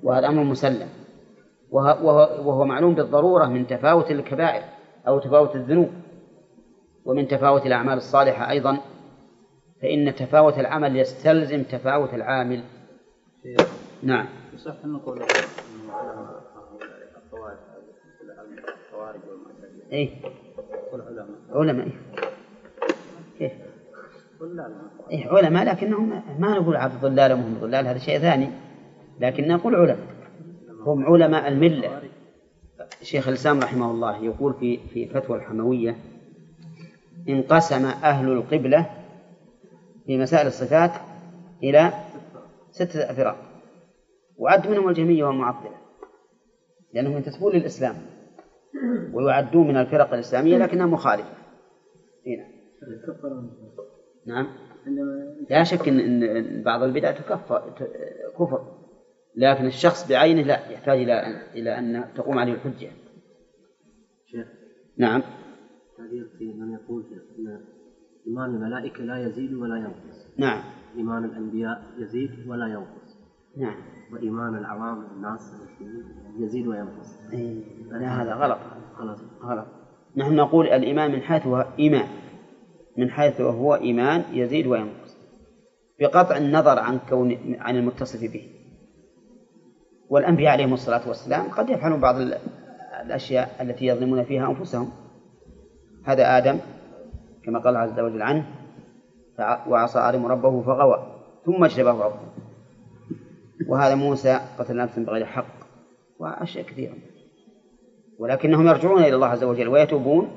وهذا أمر مسلم. وهو, وهو معلوم بالضرورة من تفاوت الكبائر أو تفاوت الذنوب ومن تفاوت الأعمال الصالحة أيضا فإن تفاوت العمل يستلزم تفاوت العامل. نعم. يصح أن نقول إيه. علماء. كيف؟ إيه علماء لكنهم ما نقول عبد ضلال وهم ضلال هذا شيء ثاني. لكن نقول علماء. هم علماء الملة. شيخ الإسلام رحمه الله يقول في في فتوى الحموية انقسم أهل القبلة في مسائل الصفات إلى ستة فرق وعد منهم الجهمية والمعطلة لأنهم ينتسبون للإسلام ويعدون من الفرق الإسلامية لكنها مخالفة. هنا. نعم. لا شك إن بعض البدع تكفر كفر. لكن الشخص بعينه لا يحتاج إلى إلى أن تقوم عليه الحجة. شيخ. نعم. في من يقول أن إيمان الملائكة لا يزيد ولا ينقص. نعم. إيمان الأنبياء يزيد ولا ينقص. نعم. وإيمان العوام الناس يزيد وينقص. إيه، لا هذا غلط. خلاص غلط. نحن نقول الإيمان من حيث هو إيمان. من حيث هو إيمان يزيد وينقص. بقطع النظر عن كون عن المتصف به. والأنبياء عليهم الصلاة والسلام قد يفعلون بعض الأشياء التي يظلمون فيها أنفسهم. هذا آدم كما قال عز وجل عنه وعصى آدم ربه فغوى ثم اجتباه ربه. وهذا موسى قتل نفسا بغير حق وأشياء كثيرة. ولكنهم يرجعون إلى الله عز وجل ويتوبون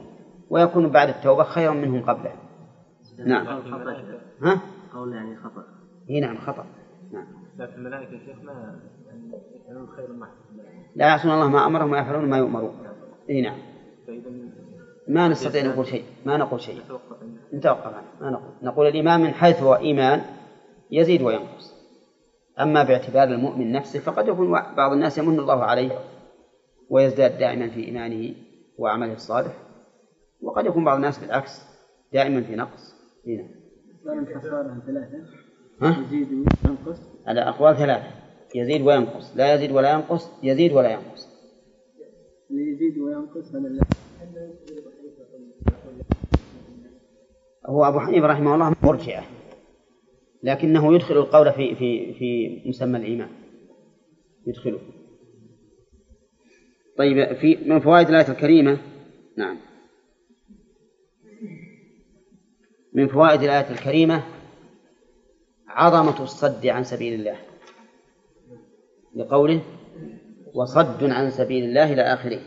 ويكون بعد التوبة خيرا منهم قبله. نعم. ها؟ قول يعني خطأ. إي نعم خطأ. نعم. لكن الملائكة شيخ ما لا يعصون الله ما أمرهم ويفعلون ما يؤمرون. إي نعم. ما نستطيع نقول شيء ما نقول شيء. نتوقف عنه ما نقول. نقول الإيمان من حيث هو إيمان يزيد وينقص. أما باعتبار المؤمن نفسه فقد يكون بعض الناس يمن الله عليه ويزداد دائما في إيمانه وعمله الصالح. وقد يكون بعض الناس بالعكس دائما في نقص. هنا ثلاثة ها؟ يزيد وينقص. على أقوال ثلاثة. يزيد وينقص لا يزيد ولا ينقص يزيد ولا ينقص. يزيد وينقص هذا هو أبو حنيفة رحمه الله مرجئة لكنه يدخل القول في في في مسمى الإيمان. يدخله. طيب في من فوائد الآية الكريمة نعم. من فوائد الآية الكريمة عظمة الصد عن سبيل الله. لقوله وصد عن سبيل الله إلى آخره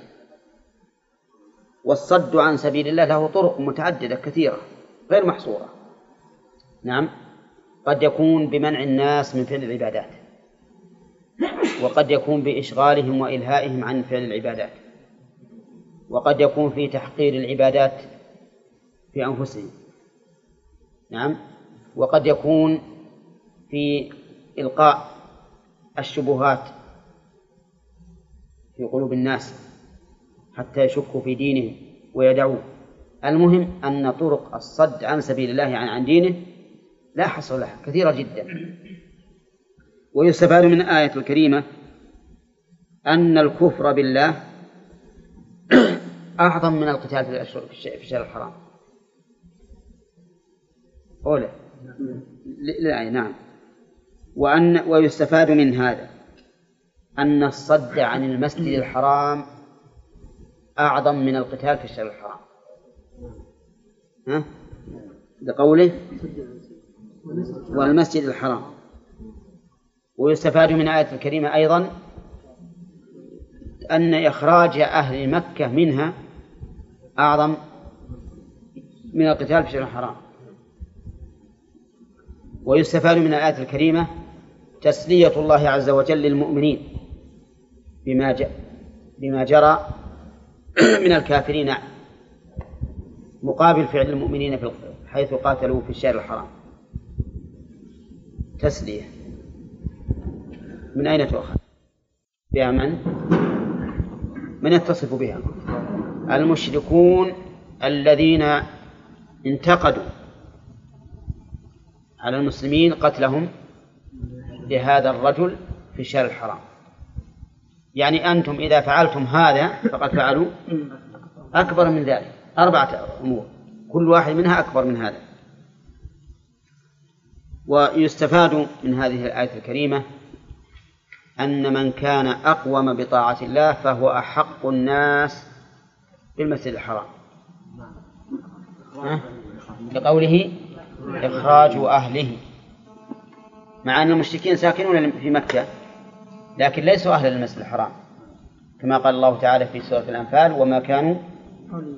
والصد عن سبيل الله له طرق متعددة كثيرة غير محصورة. نعم. قد يكون بمنع الناس من فعل العبادات. وقد يكون بإشغالهم وإلهائهم عن فعل العبادات. وقد يكون في تحقير العبادات في أنفسهم. نعم. وقد يكون في إلقاء الشبهات في قلوب الناس حتى يشكوا في دينهم ويدعوه. المهم أن طرق الصد عن سبيل الله عن عن دينه لا حصر لها كثيرة جدا. ويستفاد من الآية الكريمة أن الكفر بالله أعظم من القتال في الشهر الحرام. أولى نعم. وأن ويستفاد من هذا أن الصد عن المسجد الحرام أعظم من القتال في الشهر الحرام. ها؟ لقوله والمسجد الحرام. ويستفاد من الآية الكريمة أيضا أن إخراج أهل مكة منها أعظم من القتال في الشهر الحرام. ويستفاد من الآية الكريمة تسلية الله عز وجل للمؤمنين بما بما جرى من الكافرين مقابل فعل المؤمنين في حيث قاتلوا في الشهر الحرام تسلية من أين تؤخذ؟ بها من؟ من يتصف بها؟ المشركون الذين انتقدوا على المسلمين قتلهم لهذا الرجل في الشهر الحرام. يعني أنتم إذا فعلتم هذا فقد فعلوا أكبر من ذلك. أربعة أمور. كل واحد منها أكبر من هذا. ويستفاد من هذه الآية الكريمة أن من كان أقوم بطاعة الله فهو أحق الناس بالمسجد الحرام؟ لقوله إخراج أهله. مع أن المشركين ساكنون في مكة لكن ليسوا أهلا للمسجد الحرام. كما قال الله تعالى في سورة الأنفال وما كانوا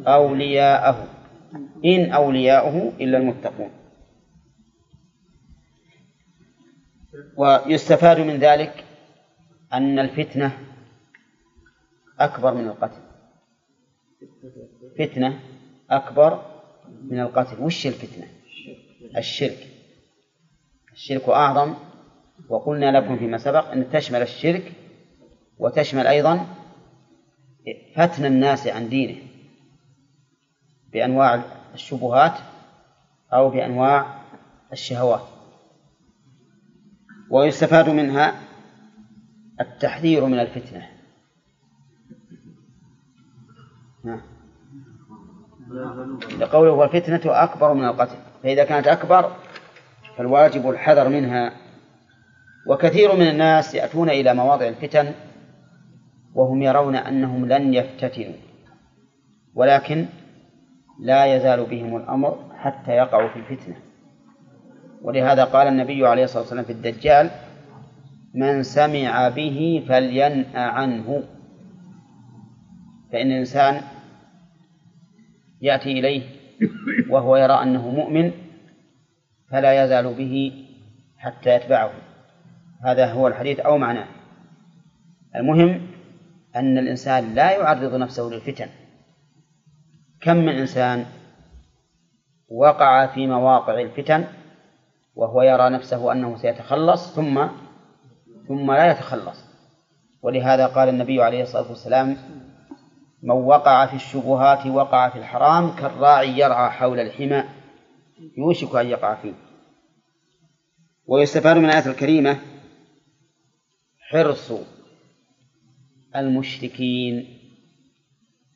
أولياءه إن أولياؤه إلا المتقون. ويستفاد من ذلك أن الفتنة أكبر من القتل. فتنة أكبر من القتل. وش الفتنة؟ الشرك. الشرك أعظم وقلنا لكم فيما سبق أن تشمل الشرك وتشمل أيضا فتن الناس عن دينه بأنواع الشبهات أو بأنواع الشهوات ويستفاد منها التحذير من الفتنة ها. لقوله والفتنة أكبر من القتل فإذا كانت أكبر فالواجب الحذر منها. وكثير من الناس يأتون إلى مواضع الفتن وهم يرون أنهم لن يفتتنوا ولكن لا يزال بهم الأمر حتى يقعوا في الفتنة. ولهذا قال النبي عليه الصلاة والسلام في الدجال من سمع به فلينأ عنه. فإن الإنسان يأتي إليه وهو يرى أنه مؤمن فلا يزال به حتى يتبعه. هذا هو الحديث أو معناه. المهم أن الإنسان لا يعرض نفسه للفتن. كم من إنسان وقع في مواقع الفتن وهو يرى نفسه أنه سيتخلص ثم ثم لا يتخلص؟ ولهذا قال النبي عليه الصلاة والسلام من وقع في الشبهات وقع في الحرام كالراعي يرعى حول الحمى يوشك أن يقع فيه. ويستفاد من الآية الكريمة حرص المشركين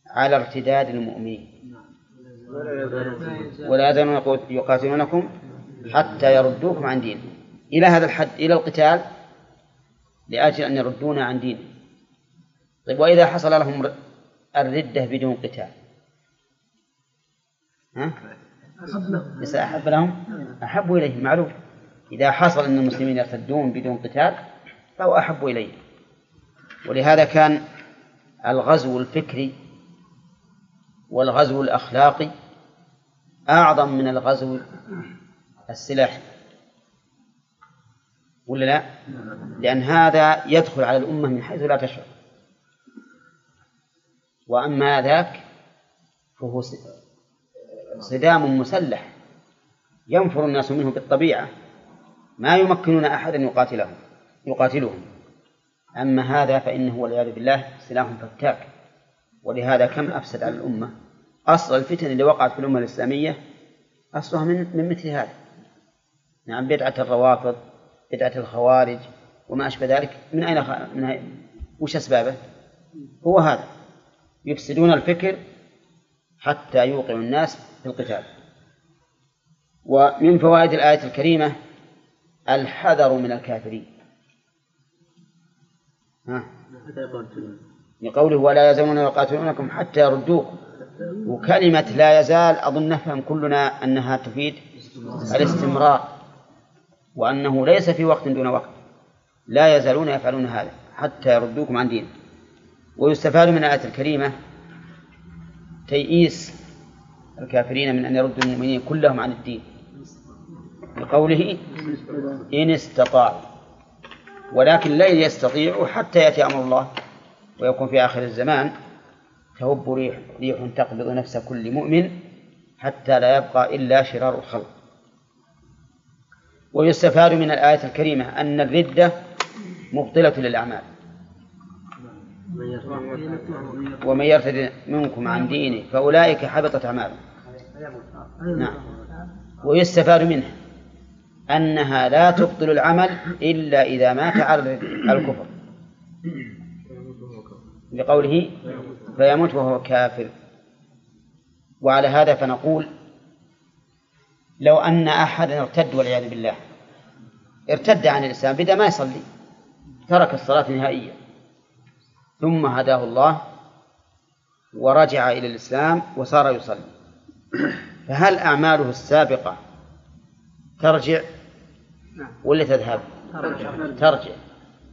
على ارتداد المؤمنين. ولا يزالون يقاتلونكم حتى يردوكم عن دينكم إلى هذا الحد إلى القتال لأجل أن يردونا عن دينهم طيب وإذا حصل لهم الردة بدون قتال؟ ها؟ ليس أحب لهم أحب إليه معلوم إذا حصل أن المسلمين يرتدون بدون قتال فهو أحب إليه. ولهذا كان الغزو الفكري والغزو الأخلاقي أعظم من الغزو السلاحي. ولا لا؟ لأن هذا يدخل على الأمة من حيث لا تشعر. وأما ذاك فهو صدام مسلح. ينفر الناس منه بالطبيعة. ما يمكنون أحدا يقاتلهم يقاتلهم. أما هذا فإنه والعياذ بالله سلاح فتاك. ولهذا كم أفسد على الأمة؟ أصل الفتن اللي وقعت في الأمة الإسلامية أصلها من من مثل هذا. نعم بدعة الروافض بدعة الخوارج وما أشبه ذلك. من أين خ... من أين... وش أسبابه؟ هو هذا. يفسدون الفكر حتى يوقعوا الناس في القتال. ومن فوائد الآية الكريمة الحذر من الكافرين. ها؟ لقوله ولا يزالون يقاتلونكم حتى يردوكم. وكلمة لا يزال أظن نفهم كلنا أنها تفيد الاستمرار وأنه ليس في وقت دون وقت. لا يزالون يفعلون هذا حتى يردوكم عن دين. ويستفاد من الآية الكريمة تيئيس الكافرين من أن يردوا المؤمنين كلهم عن الدين. لقوله إن استطاعوا ولكن لن يستطيعوا حتى يأتي أمر الله ويكون في آخر الزمان. تهب ريح ريح تقبض نفس كل مؤمن حتى لا يبقى إلا شرار الخلق. ويستفاد من الآية الكريمة أن الردة مبطلة للأعمال. ومن يرتد منكم عن دينه فأولئك حبطت أعمالهم. نعم. ويستفاد منه. أنها لا تبطل العمل إلا إذا مات على الكفر. لقوله فيموت وهو كافر. وعلى هذا فنقول لو أن أحدا ارتد والعياذ بالله ارتد عن الإسلام بدأ ما يصلي ترك الصلاة نهائيا. ثم هداه الله ورجع إلى الإسلام وصار يصلي. فهل أعماله السابقة ترجع؟ ولا تذهب؟ ترجع.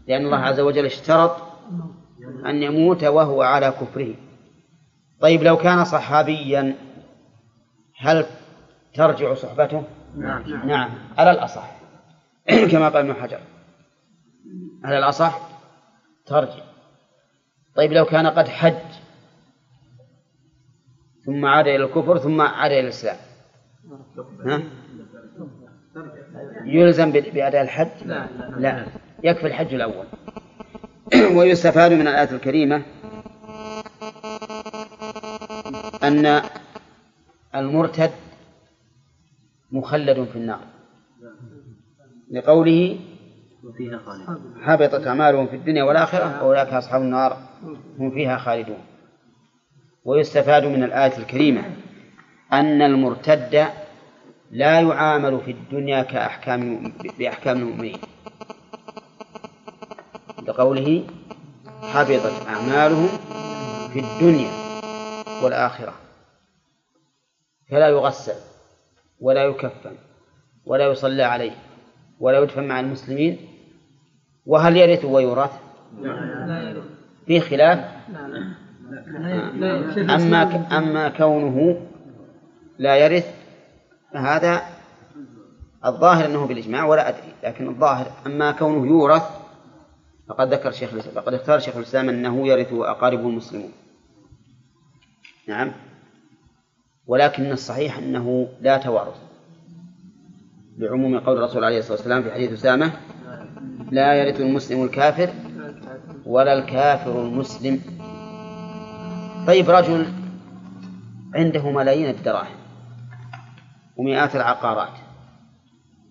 لأن الله عز وجل اشترط أن يموت وهو على كفره. طيب لو كان صحابيا هل ترجع صحبته؟ نعم. نعم. على الأصح. كما قال ابن حجر. على الأصح ترجع. طيب لو كان قد حج ثم عاد إلى الكفر ثم عاد إلى الإسلام. ها؟ يلزم بأداء الحج؟ لا لا يكفي الحج الأول. ويستفاد من الآية الكريمة أن المرتد مخلد في النار. لقوله وفيها خالد حبطت أعمالهم في الدنيا والآخرة وأولئك أصحاب النار هم فيها خالدون. ويستفاد من الآية الكريمة أن المرتد لا يعامل في الدنيا كأحكام بأحكام المؤمنين. لقوله حبطت أعمالهم في الدنيا والآخرة. فلا يغسل ولا يكفن ولا يصلى عليه ولا يدفن مع المسلمين. وهل يرث ويورث؟ في خلاف أما أما كونه لا يرث فهذا الظاهر أنه بالإجماع ولا أدري لكن الظاهر أما كونه يورث فقد ذكر شيخ الإسلام فقد اختار شيخ الإسلام أنه يرث أقاربه المسلمون. نعم. ولكن الصحيح أنه لا توارث. لعموم قول الرسول عليه الصلاة والسلام في حديث أسامة لا يرث المسلم الكافر ولا الكافر المسلم. طيب رجل عنده ملايين الدراهم. ومئات العقارات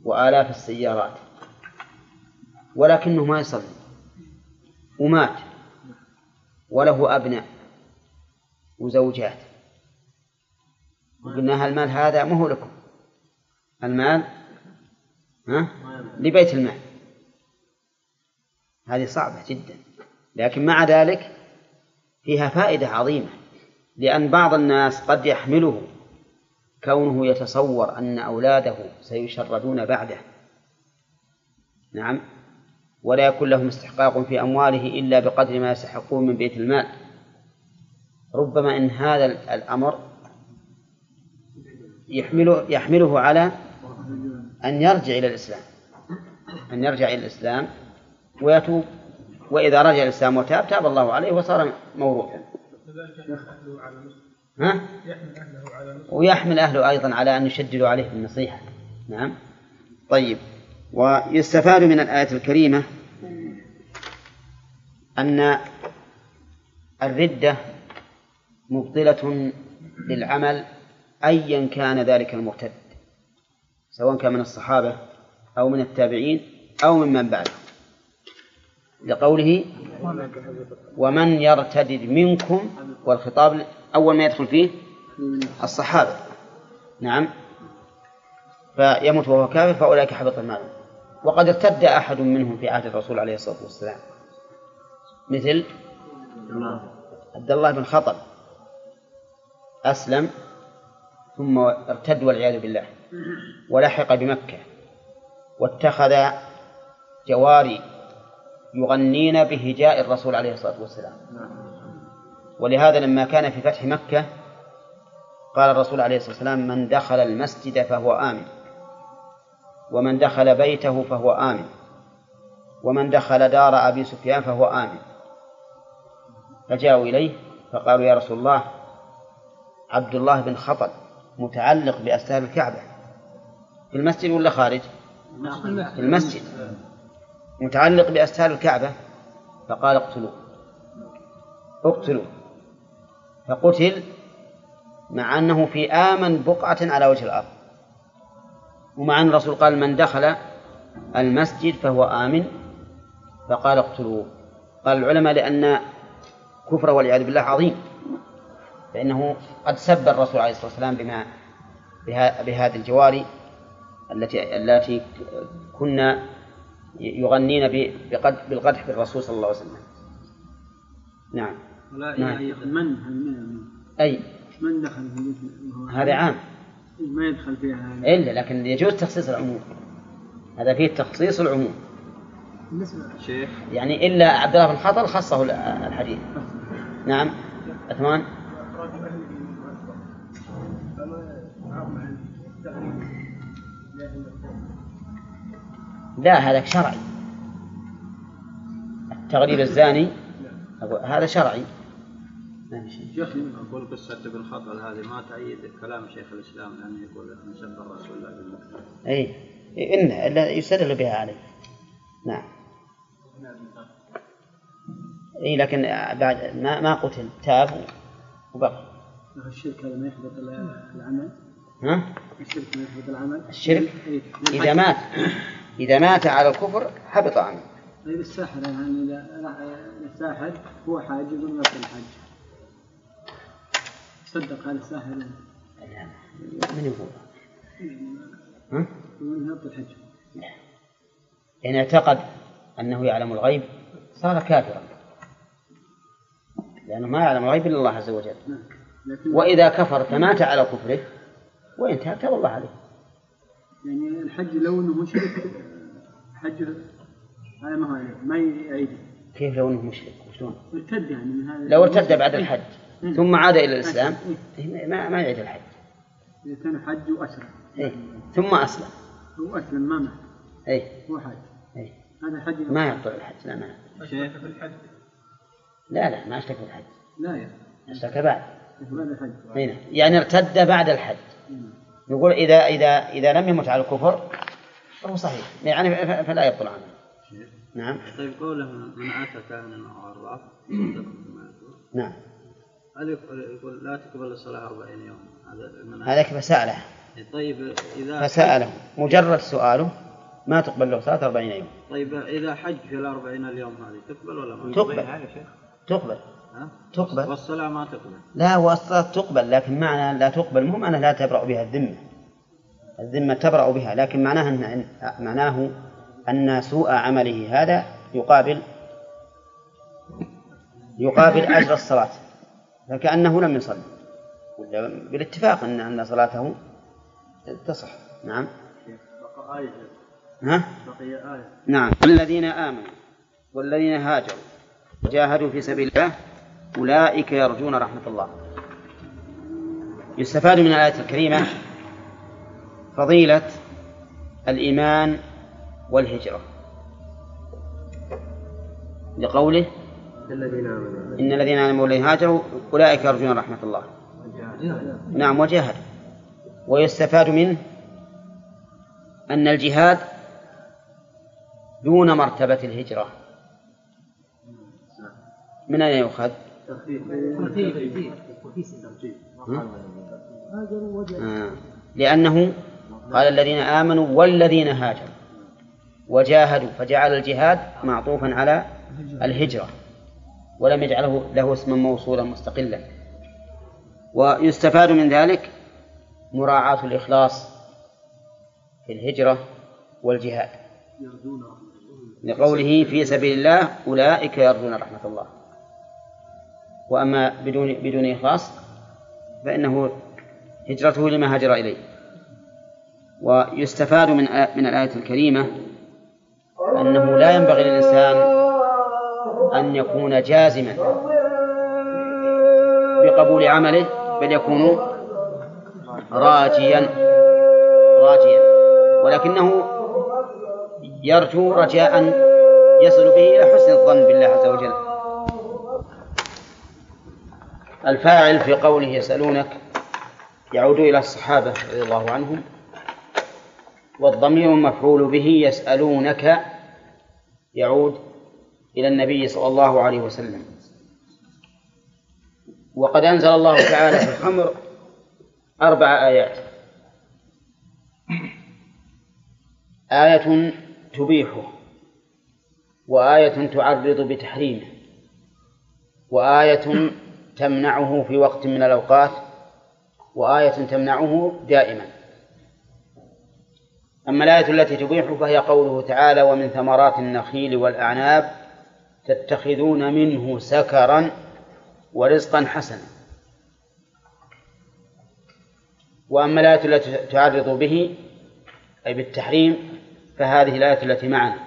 وآلاف السيارات ولكنه ما يصلي ومات وله أبناء وزوجات. وقلنا المال هذا ما هو لكم؟ المال؟ ها؟ لبيت المال. هذه صعبة جدا لكن مع ذلك فيها فائدة عظيمة لأن بعض الناس قد يحمله كونه يتصور أن أولاده سيشردون بعده. نعم. ولا يكون لهم استحقاق في أمواله إلا بقدر ما يستحقون من بيت المال. ربما إن هذا الأمر يحمله يحمله على أن يرجع إلى الإسلام. أن يرجع إلى الإسلام ويتوب. وإذا رجع الإسلام وتاب تاب الله عليه وصار موروثا. ها؟ ويحمل أهله أيضا على أن يشددوا عليه بالنصيحة. نعم. طيب. ويستفاد من الآية الكريمة أن الردة مبطلة للعمل أيا كان ذلك المرتد سواء كان من الصحابة أو من التابعين أو ممن بعدهم لقوله ومن يرتد منكم والخطاب أول ما يدخل فيه الصحابة. نعم. فيموت وهو كافر فأولئك حبط المال. وقد ارتد أحد منهم في عهد الرسول عليه الصلاة والسلام. مثل عبد الله بن خطب. أسلم ثم ارتد والعياذ بالله. ولحق بمكة. واتخذ جواري يغنين بهجاء الرسول عليه الصلاة والسلام. ولهذا لما كان في فتح مكة قال الرسول عليه الصلاة والسلام من دخل المسجد فهو آمن. ومن دخل بيته فهو آمن. ومن دخل دار أبي سفيان فهو آمن. فجاءوا إليه فقالوا يا رسول الله عبد الله بن خطل متعلق بأستار الكعبة. في المسجد ولا خارج؟ في المسجد. متعلق بأستار الكعبة؟ فقال اقتلوه. اقتلوه. فقتل مع أنه في آمن بقعة على وجه الأرض. ومع أن الرسول قال من دخل المسجد فهو آمن فقال اقتلوه. قال العلماء لأن كفره والعياذ بالله عظيم فإنه قد سب الرسول عليه الصلاة والسلام بما بهذه الجواري التي التي كنا يغنين بالقدح بالرسول صلى الله عليه وسلم. نعم. نعم. من من أي. من دخل في هذا عام. ما يدخل فيها إلا لكن يجوز تخصيص العموم. هذا فيه تخصيص العموم. بالنسبة شيخ. يعني إلا عبد الله بن خطل خصه الحديث. نعم. عثمان. لا هذا شرعي. التغريب الزاني هذا شرعي. شيء. أقول قصة ابن خطل هذه ما تأيد كلام شيخ الإسلام لأنه يقول أن سب الرسول الله بالمكتب أي إن لا يستدل بها عليه. نعم. اي لكن بعد ما ما قتل تاب وبقي الشرك هذا ما يحبط العمل؟ ها؟ الشرك ما يحبط العمل؟ الشرك؟ إيه. إذا مات. إذا مات على الكفر حبط عنه. طيب الساحر يعني إذا راح الساحر هو حاجز في الحج صدق هذا الساحر. من يقول؟ ها؟ يعطي الحج إن اعتقد أنه يعلم الغيب صار كافرا. لأنه ما يعلم الغيب إلا الله عز وجل. نعم. وإذا كفر فمات على كفره وانتهى تاب الله عليه. يعني الحج لو انه مشرك حجه هذا ما هو ما يعيده كيف لو أنه مشرك؟ وشلون ارتد يعني من هذا. لو ارتد بعد الحج إيه. ثم عاد إلى الإسلام إيه. إيه، ما ما يعيد الحج. إذا كان حج واسلم إيه. ثم أسلم. هو أسلم ما مات. إيه. هو حج. إيه. هذا حج. ما يبطل الحج لا ما شيخ لا لا ما اشترك في الحج. لا يا. اشترك بعد. بعد الحج. هنا يعني ارتد بعد الحج. يقول إذا إذا إذا لم يمت على الكفر فهو صحيح. يعني فلا يبطل عنه نعم. طيب قوله من أتى كاهنا أو عراف نعم. هل يقول لا تقبل الصلاة 40 يوم؟ هذا من هذاك فسأله طيب إذا فسأله. مجرد سؤاله ما تقبل له صلاة أربعين يوم. طيب إذا حج في الأربعين اليوم هذه تقبل ولا ما؟ تقبل. تقبل. ها؟ تقبل. والصلاة ما تقبل. لا هو الصلاة تقبل لكن معنى لا تقبل مو معنى لا تبرأ بها الذمة. الذمة تبرأ بها لكن معناها أن معناه أن سوء عمله هذا يقابل يقابل أجر الصلاة. فكأنه لم يصلي. ولا بالاتفاق أن أن صلاته تصح. نعم. بقى آية ها؟ بقي آية. نعم. الذين آمنوا والذين هاجروا جاهدوا في سبيل الله أولئك يرجون رحمة الله. يستفاد من الآية الكريمة فضيلة الإيمان والهجرة. لقوله إن الذين آمنوا والذين هاجروا أولئك يرجون رحمة الله. نعم وجاهدوا ويستفاد منه أن الجهاد دون مرتبة الهجرة. من أين يؤخذ؟ آه. لأنه قال الذين آمنوا والذين هاجروا. وجاهدوا فجعل الجهاد معطوفا على الهجرة. ولم يجعله له اسما موصولا مستقلا. ويستفاد من ذلك مراعاة الإخلاص في الهجرة والجهاد. لقوله في سبيل الله أولئك يرجون رحمة الله. وأما بدون بدون إخلاص فإنه هجرته لما هاجر إليه. ويستفاد من من الآية الكريمة أنه لا ينبغي للإنسان أن يكون جازما بقبول عمله بل يكون راجيا راجيا. ولكنه يرجو رجاء يصل به إلى حسن الظن بالله عز وجل. الفاعل في قوله يسألونك يعود إلى الصحابة رضي الله عنهم والضمير المفعول به يسألونك يعود إلى النبي صلى الله عليه وسلم. وقد أنزل الله تعالى في الخمر أربع آيات. آية تبيحه وآية تعرض بتحريمه وآية تمنعه في وقت من الأوقات وآية تمنعه دائما. أما الآية التي تبيحه فهي قوله تعالى ومن ثمرات النخيل والأعناب تتخذون منه سكرا ورزقا حسنا. وأما الآية التي تعرض به أي بالتحريم فهذه الآية التي معنا.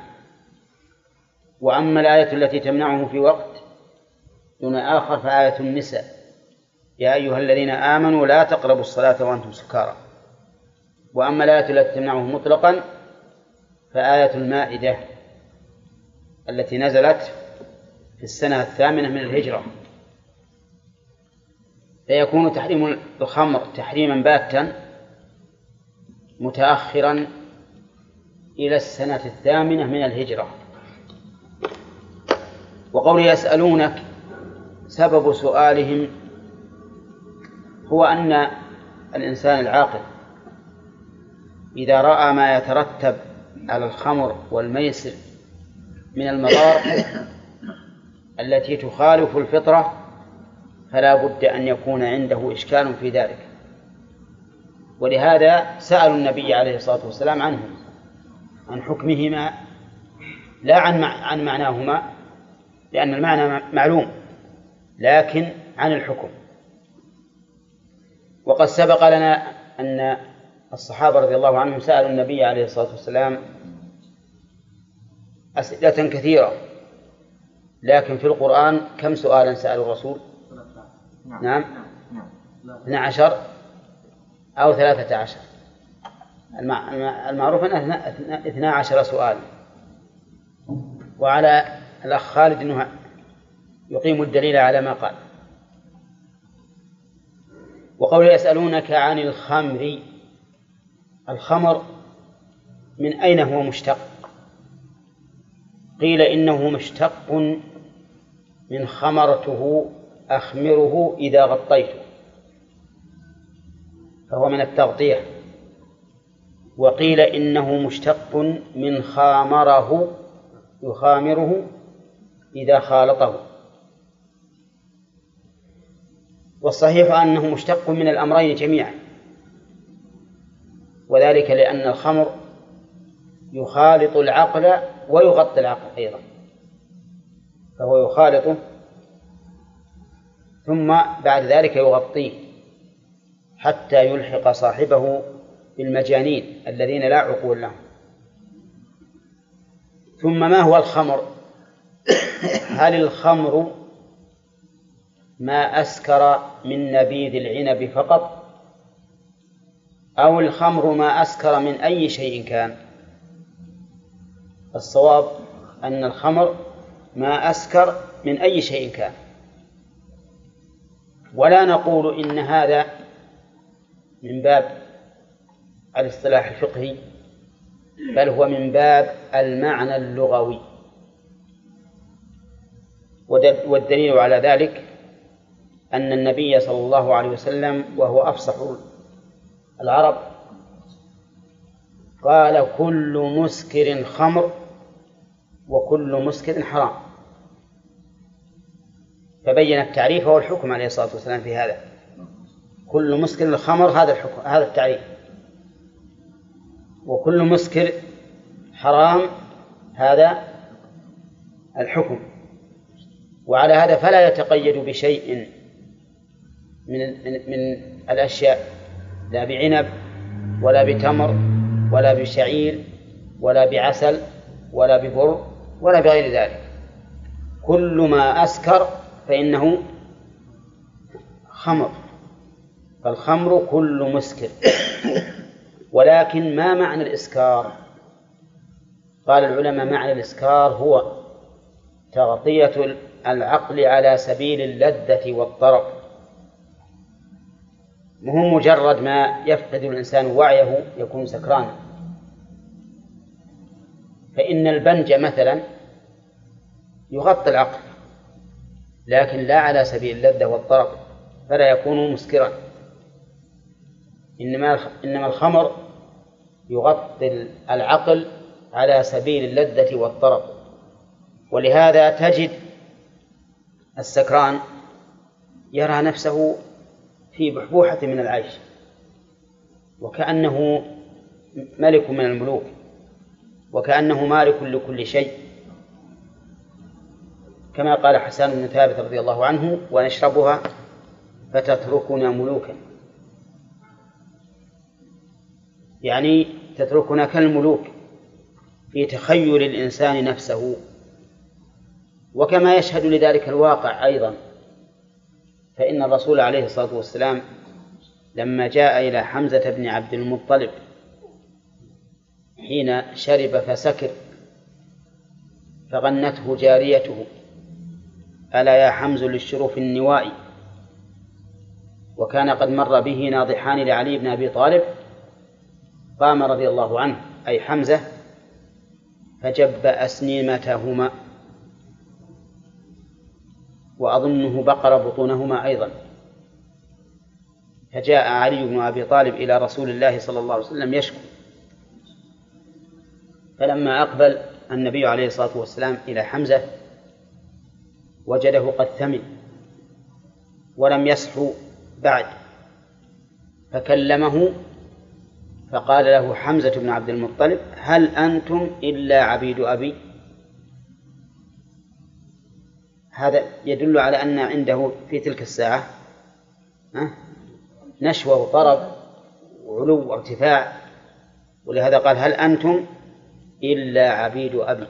وأما الآية التي تمنعه في وقت دون آخر فآية النساء. يا أيها الذين آمنوا لا تقربوا الصلاة وأنتم سكارى. وأما الآية التي تمنعه مطلقا فآية المائدة التي نزلت في السنة الثامنة من الهجرة. فيكون تحريم الخمر تحريما باتا متأخرا إلى السنة الثامنة من الهجرة. وقول يسألونك سبب سؤالهم هو أن الإنسان العاقل إذا رأى ما يترتب على الخمر والميسر من المضار التي تخالف الفطرة فلا بد أن يكون عنده إشكال في ذلك. ولهذا سألوا النبي عليه الصلاة والسلام عنه عن حكمهما لا عن عن معناهما لأن المعنى معلوم. لكن عن الحكم. وقد سبق لنا أن الصحابة رضي الله عنهم سألوا النبي عليه الصلاة والسلام أسئلة كثيرة لكن في القرآن كم سؤالا سألوا الرسول؟ نعم. اثنا عشر أو ثلاثة عشر. المع- المع- المعروف أنه اثنا عشر سؤال. وعلى الأخ خالد أنه يقيم الدليل على ما قال. وقول يسألونك عن الخمر الخمر من أين هو مشتق؟ قيل إنه مشتق من خمرته أخمره إذا غطيته فهو من التغطية. وقيل إنه مشتق من خامره يخامره إذا خالطه. والصحيح أنه مشتق من الأمرين جميعا. وذلك لأن الخمر يخالط العقل ويغطي العقل أيضا. فهو يخالطه ثم بعد ذلك يغطيه حتى يلحق صاحبه بالمجانين الذين لا عقول لهم. ثم ما هو الخمر؟ هل الخمر ما أسكر من نبيذ العنب فقط أو الخمر ما أسكر من أي شيء كان. الصواب أن الخمر ما أسكر من أي شيء كان. ولا نقول إن هذا من باب الاصطلاح الفقهي بل هو من باب المعنى اللغوي. والدليل على ذلك أن النبي صلى الله عليه وسلم وهو أفصح العرب قال كل مسكر خمر وكل مسكر حرام. فبين التعريف والحكم عليه الصلاة والسلام في هذا. كل مسكر الخمر هذا الحكم هذا التعريف. وكل مسكر حرام هذا الحكم. وعلى هذا فلا يتقيد بشيء. من من, الأشياء لا بعنب ولا بتمر ولا بشعير ولا بعسل ولا ببر ولا بغير ذلك. كل ما أسكر فإنه خمر فالخمر كل مسكر. ولكن ما معنى الإسكار؟ قال العلماء معنى الإسكار هو تغطية العقل على سبيل اللذة والطرب. مو مجرد ما يفقد الإنسان وعيه يكون سكرانا فإن البنج مثلا يغطي العقل لكن لا على سبيل اللذة والطرب فلا يكون مسكرا. إنما إنما الخمر يغطي العقل على سبيل اللذة والطرب. ولهذا تجد السكران يرى نفسه في بحبوحة من العيش. وكأنه ملك من الملوك. وكأنه مالك لكل شيء. كما قال حسان بن ثابت رضي الله عنه ونشربها فتتركنا ملوكا. يعني تتركنا كالملوك في تخيل الإنسان نفسه. وكما يشهد لذلك الواقع أيضا فإن الرسول عليه الصلاة والسلام لما جاء إلى حمزة بن عبد المطلب حين شرب فسكر فغنته جاريته ألا يا حمز للشروف النوائي وكان قد مر به ناضحان لعلي بن أبي طالب قام رضي الله عنه أي حمزة فجب أسنمتهما وأظنه بقر بطونهما أيضا. فجاء علي بن أبي طالب إلى رسول الله صلى الله عليه وسلم يشكو. فلما أقبل النبي عليه الصلاة والسلام إلى حمزة وجده قد ثمن ولم يصحو بعد. فكلمه فقال له حمزة بن عبد المطلب هل أنتم إلا عبيد أبي؟ هذا يدل على أن عنده في تلك الساعة نشوة وطرب وعلو وارتفاع. ولهذا قال هل أنتم إلا عبيد أبي؟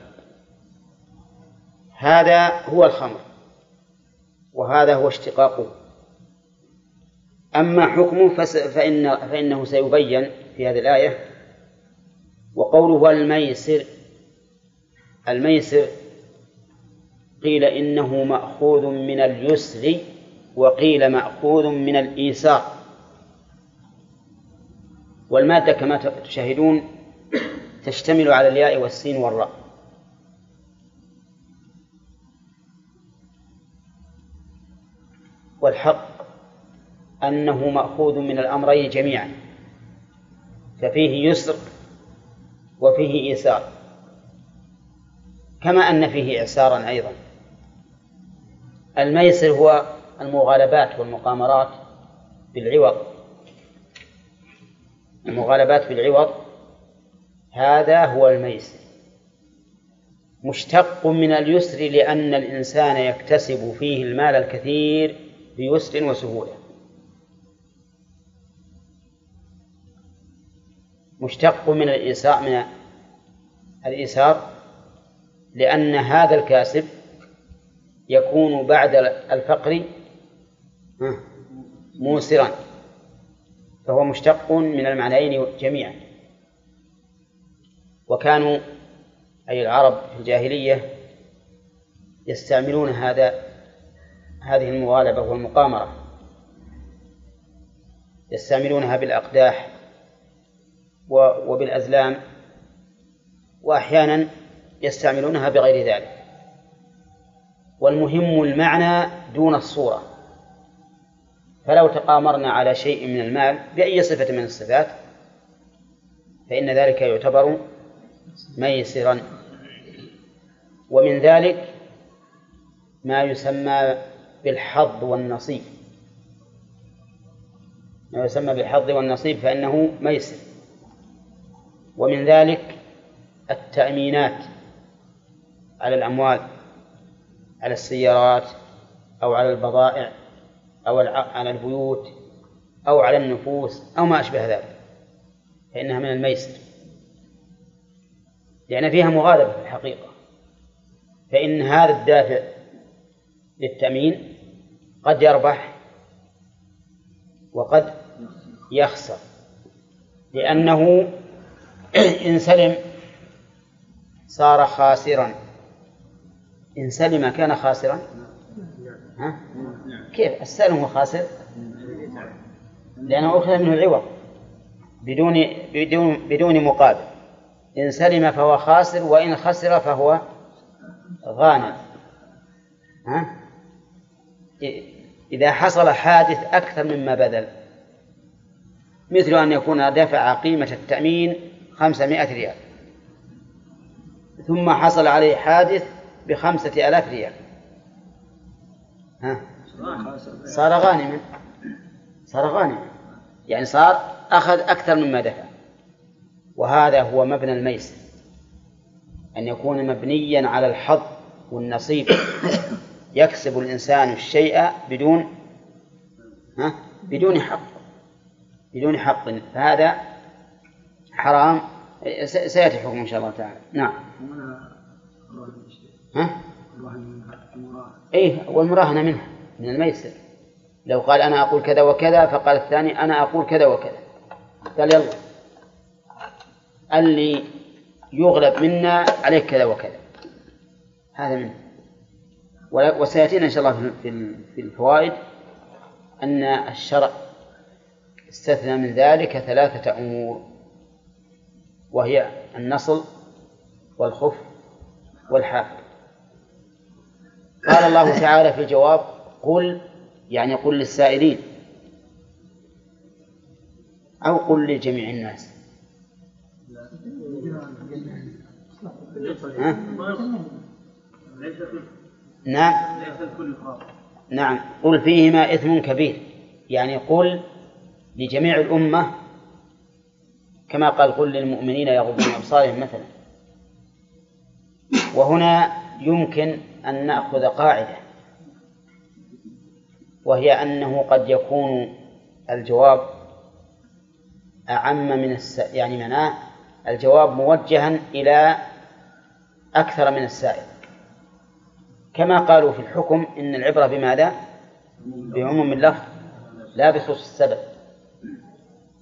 هذا هو الخمر وهذا هو اشتقاقه. أما حكمه فإن فإنه سيبين في هذه الآية. وقوله الميسر الميسر قيل إنه مأخوذ من اليسر وقيل مأخوذ من الإيسار والمادة كما تشاهدون تشتمل على الياء والسين والراء. والحق أنه مأخوذ من الأمرين جميعا. ففيه يسر وفيه إيسار كما أن فيه إعسارا أيضا. الميسر هو المغالبات والمقامرات بالعوض. المغالبات بالعوض هذا هو الميسر. مشتق من اليسر لأن الإنسان يكتسب فيه المال الكثير بيسر وسهولة. مشتق من الإيسار من الإيسار لأن هذا الكاسب يكون بعد الفقر موسرا فهو مشتق من المعنيين جميعا. وكانوا أي العرب في الجاهلية يستعملون هذا هذه المغالبة والمقامرة. يستعملونها بالأقداح وبالأزلام وأحيانا يستعملونها بغير ذلك. والمهم المعنى دون الصورة. فلو تقامرنا على شيء من المال بأي صفة من الصفات فإن ذلك يعتبر ميسرا. ومن ذلك ما يسمى بالحظ والنصيب. ما يسمى بالحظ والنصيب فإنه ميسر. ومن ذلك التأمينات على الأموال. على السيارات أو على البضائع أو على البيوت أو على النفوس أو ما أشبه ذلك. فإنها من الميسر. لأن فيها مغالبة في الحقيقة. فإن هذا الدافع للتأمين قد يربح وقد يخسر. لأنه إن سلم صار خاسرا. إن سلم كان خاسرا؟ ها؟ كيف؟ السلم هو خاسر؟ لأنه أخذ منه العوض بدون بدون بدون مقابل. إن سلم فهو خاسر وإن خسر فهو غانم. ها؟ إذا حصل حادث أكثر مما بذل. مثل أن يكون دفع قيمة التأمين خمسمائة ريال. ثم حصل عليه حادث بخمسة آلاف ريال. ها؟ صار غانما. صار غانما. يعني صار أخذ أكثر مما دفع. وهذا هو مبنى الميسر. أن يكون مبنيا على الحظ والنصيب. يكسب الإنسان الشيء بدون ها؟ بدون حق. بدون حق. فهذا حرام. سيأتي الحكم إن شاء الله تعالى. نعم. ها؟ إيه والمراهنة منها من الميسر. لو قال أنا أقول كذا وكذا فقال الثاني أنا أقول كذا وكذا. قال يلا. اللي يغلب منا عليك كذا وكذا. هذا منه. وسيأتينا إن شاء الله في الفوائد أن الشرع استثنى من ذلك ثلاثة أمور وهي النصل والخف والحافظ. قال الله تعالى في الجواب قل يعني قل للسائلين. أو قل لجميع الناس؟ نعم. نعم. قل فيهما إثم كبير. يعني قل لجميع الأمة كما قال قل للمؤمنين يغضوا من أبصارهم مثلا. وهنا يمكن أن نأخذ قاعدة وهي أنه قد يكون الجواب أعم من الس... يعني معناه الجواب موجها إلى أكثر من السائل. كما قالوا في الحكم إن العبرة بماذا؟ بعموم اللفظ لا بخصوص السبب.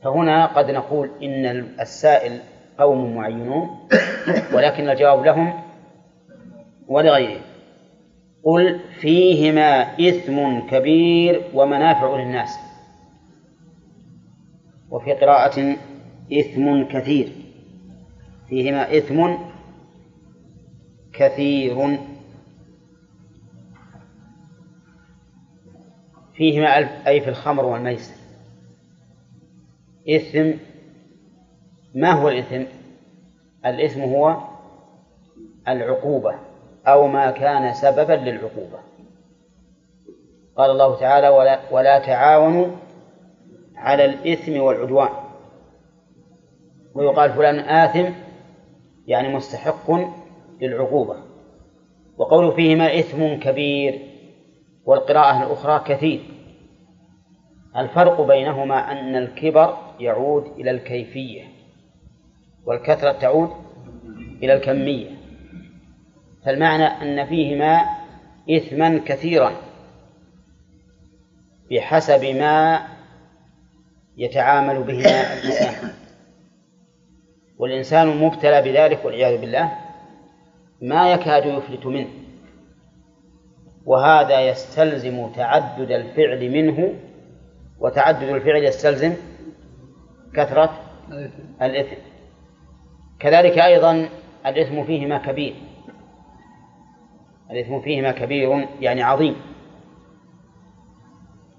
فهنا قد نقول إن السائل قوم معينون ولكن الجواب لهم ولغيرهم. قل فيهما إثم كبير ومنافع للناس. وفي قراءة إثم كثير. فيهما إثم كثير. فيهما ألف- أي في الخمر والميسر. إثم ما هو الإثم؟ الإثم هو العقوبة. أو ما كان سببا للعقوبة. قال الله تعالى ولا, ولا تعاونوا على الإثم والعدوان. ويقال فلان آثم يعني مستحق للعقوبة. وقول فيهما إثم كبير والقراءة الأخرى كثير. الفرق بينهما أن الكبر يعود إلى الكيفية والكثرة تعود إلى الكمية. فالمعنى أن فيهما إثما كثيرا بحسب ما يتعامل بهما الإنسان. والإنسان مبتلى بذلك والعياذ بالله ما يكاد يفلت منه وهذا يستلزم تعدد الفعل منه. وتعدد الفعل يستلزم كثرة الإثم. كذلك أيضا الإثم فيهما كبير. الإثم فيهما كبير يعني عظيم.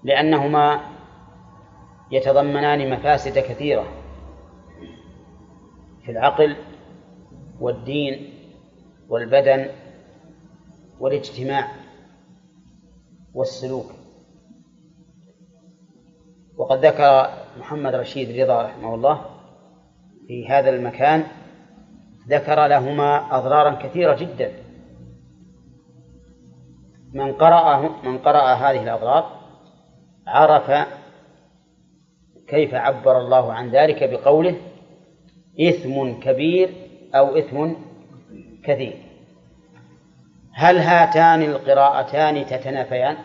لأنهما يتضمنان مفاسد كثيرة في العقل والدين والبدن والاجتماع والسلوك. وقد ذكر محمد رشيد رضا رحمه الله في هذا المكان ذكر لهما أضرارا كثيرة جدا. من قرأ من قرأ هذه الأضرار عرف كيف عبر الله عن ذلك بقوله إثم كبير أو إثم كثير هل هاتان القراءتان تتنافيان؟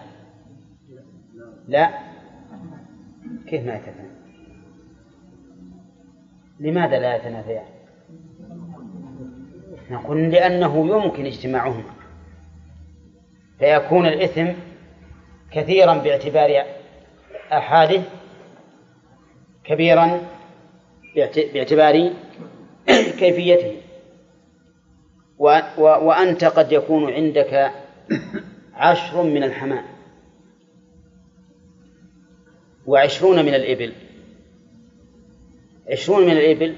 لا كيف ما يتنافيان؟ لماذا لا يتنافيان؟ نقول لأنه يمكن اجتماعهما فيكون الإثم كثيرا باعتبار أحاده كبيرا باعتبار كيفيته. وأنت قد يكون عندك عشر من الحمام وعشرون من الإبل. عشرون من الإبل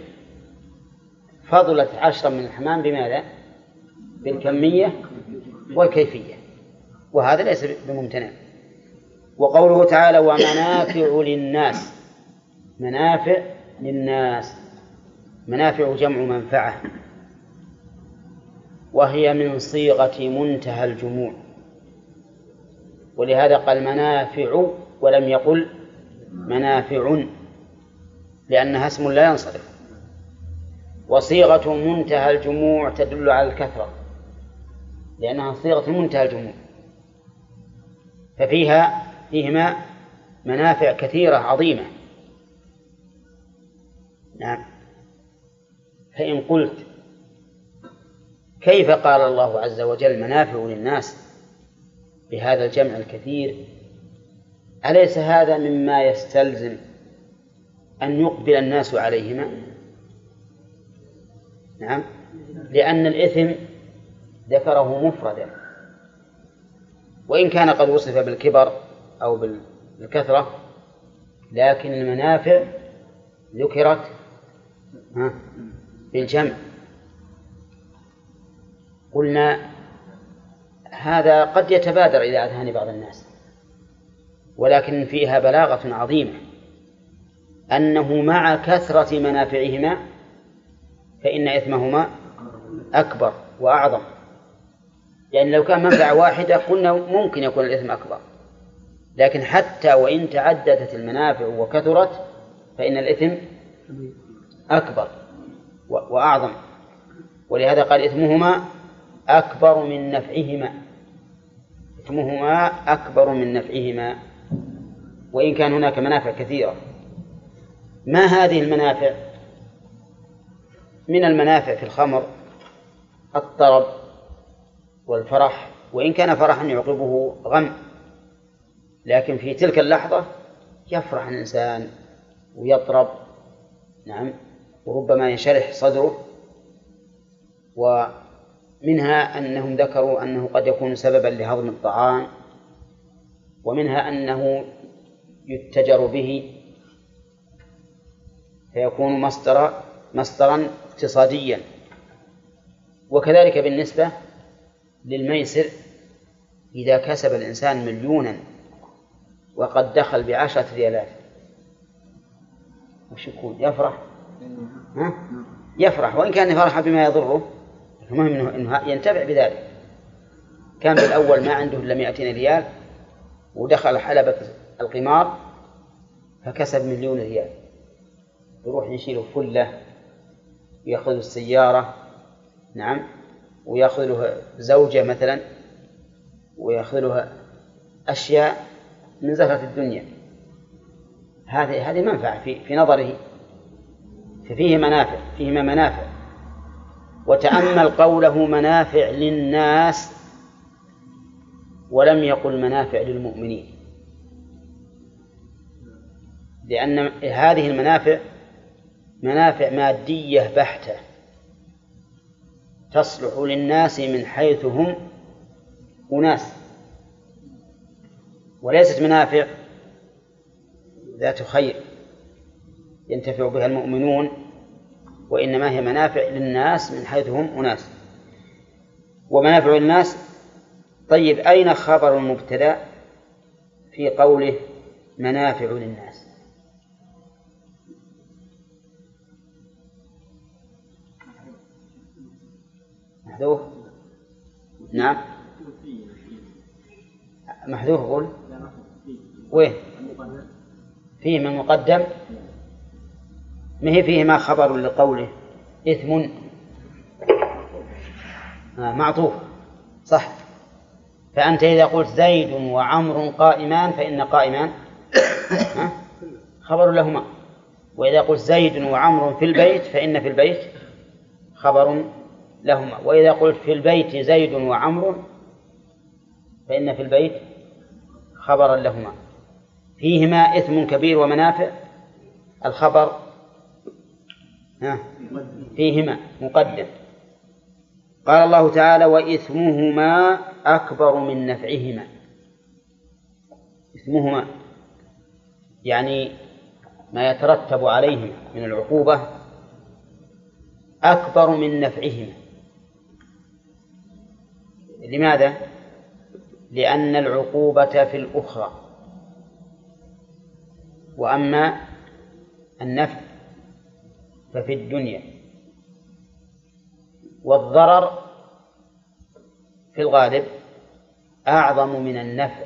فضلت عشرا من الحمام بماذا؟ بالكمية والكيفية. وهذا ليس بممتنع. وقوله تعالى ومنافع للناس. منافع للناس. منافع جمع منفعة. وهي من صيغة منتهى الجموع. ولهذا قال منافع ولم يقل منافع لأنها اسم لا ينصرف. وصيغة منتهى الجموع تدل على الكثرة لأنها صيغة منتهى الجموع. ففيها فيهما منافع كثيرة عظيمة. نعم. فإن قلت كيف قال الله عز وجل منافع للناس بهذا الجمع الكثير؟ أليس هذا مما يستلزم أن يقبل الناس عليهما؟ نعم. لأن الإثم ذكره مفردا. وإن كان قد وصف بالكبر أو بالكثرة لكن المنافع ذكرت بالجمع. قلنا هذا قد يتبادر إلى أذهان بعض الناس ولكن فيها بلاغة عظيمة. أنه مع كثرة منافعهما فإن إثمهما أكبر وأعظم. يعني لو كان منفعة واحدة قلنا ممكن يكون الإثم أكبر. لكن حتى وإن تعددت المنافع وكثرت فإن الإثم أكبر وأعظم. ولهذا قال إثمهما أكبر من نفعهما. إثمهما أكبر من نفعهما. وإن كان هناك منافع كثيرة. ما هذه المنافع؟ من المنافع في الخمر الطرب. والفرح وإن كان فرحا يعقبه غم. لكن في تلك اللحظة يفرح الإنسان ويطرب نعم وربما ينشرح صدره. ومنها أنهم ذكروا أنه قد يكون سببا لهضم الطعام ومنها أنه يتجر به فيكون مصدر مصدرا اقتصاديا. وكذلك بالنسبة للميسر إذا كسب الإنسان مليونا وقد دخل بعشرة ريالات. وش يكون؟ يفرح؟ ها؟ يفرح. وإن كان فرح بما يضره المهم إنه ينتفع بذلك. كان بالأول ما عنده إلا 200 ريال ودخل حلبة القمار فكسب مليون ريال. يروح يشيل فلة ويأخذ السيارة. نعم. ويأخذ له زوجة مثلا ويأخذ له أشياء من زهرة الدنيا. هذه هذه منفعة في في نظره ففيه منافع فيهما منافع. وتأمل قوله منافع للناس ولم يقل منافع للمؤمنين. لأن هذه المنافع منافع مادية بحتة. تصلح للناس من حيث هم أناس. وليست منافع ذات خير ينتفع بها المؤمنون وإنما هي منافع للناس من حيث هم أناس. ومنافع للناس طيب أين خبر المبتدأ في قوله منافع للناس؟ محذوف؟ نعم. محذوف قول. وين؟ فيه من مقدم؟ ما هي فيه ما خبر لقوله؟ إثم. آه معطوف. صح. فأنت إذا قلت زيد وعمر قائمان فإن قائمان. خبر لهما. وإذا قلت زيد وعمر في البيت فإن في البيت خبر لهما. وإذا قلت في البيت زيد وعمر فإن في البيت خبرا لهما. فيهما إثم كبير ومنافع. الخبر فيهما مقدم. قال الله تعالى وإثمهما أكبر من نفعهما. إثمهما يعني ما يترتب عليهما من العقوبة أكبر من نفعهما. لماذا؟ لأن العقوبة في الأخرى. وأما النفع ففي الدنيا. والضرر في الغالب أعظم من النفع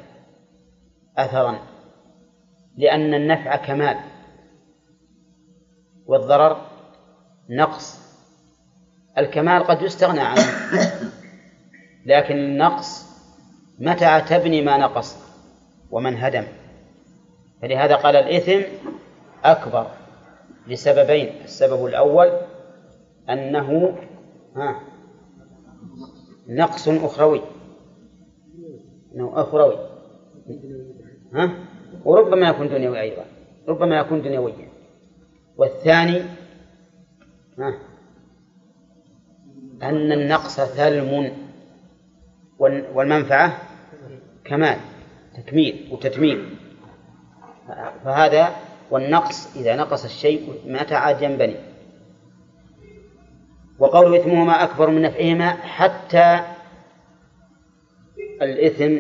أثرا لأن النفع كمال. والضرر نقص. الكمال قد يستغنى عنه. لكن النقص متى تبني ما نقص ومن هدم. فلهذا قال الإثم أكبر لسببين السبب الأول أنه نقص أخروي أنه أخروي ها وربما يكون دنيوي أيضا ربما يكون دنيويا. والثاني ها أن النقص ثلم والمنفعة كمال تكميل وتتميم. فهذا والنقص إذا نقص الشيء متى عاد ينبني. وقول إثمهما أكبر من نفعهما حتى الإثم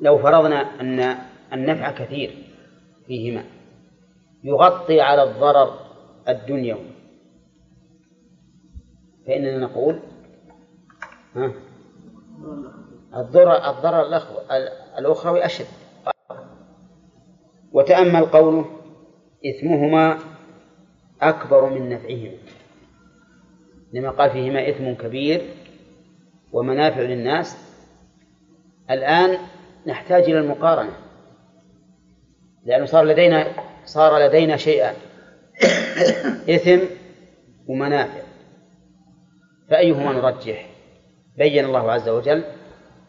لو فرضنا أن النفع كثير فيهما يغطي على الضرر الدنيوي. فإننا نقول ها؟ الضرر الضرر الأخروي أشد. وتأمل قوله إثمهما أكبر من نفعهما. لما قال فيهما إثم كبير ومنافع للناس الآن نحتاج إلى المقارنة. لأنه صار لدينا صار لدينا شيئان إثم ومنافع. فأيهما نرجح؟ بين الله عز وجل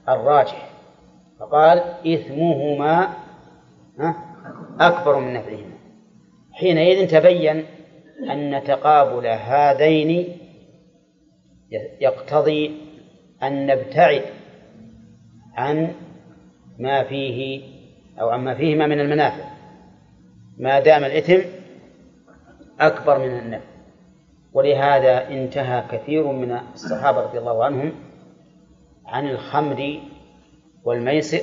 الراجح. فقال إثمهما أكبر من نفعهما. حينئذ تبين أن تقابل هذين يقتضي أن نبتعد عن ما فيه أو عما فيهما من المنافع. ما دام الإثم أكبر من النفع. ولهذا انتهى كثير من الصحابة رضي الله عنهم عن الخمر والميسر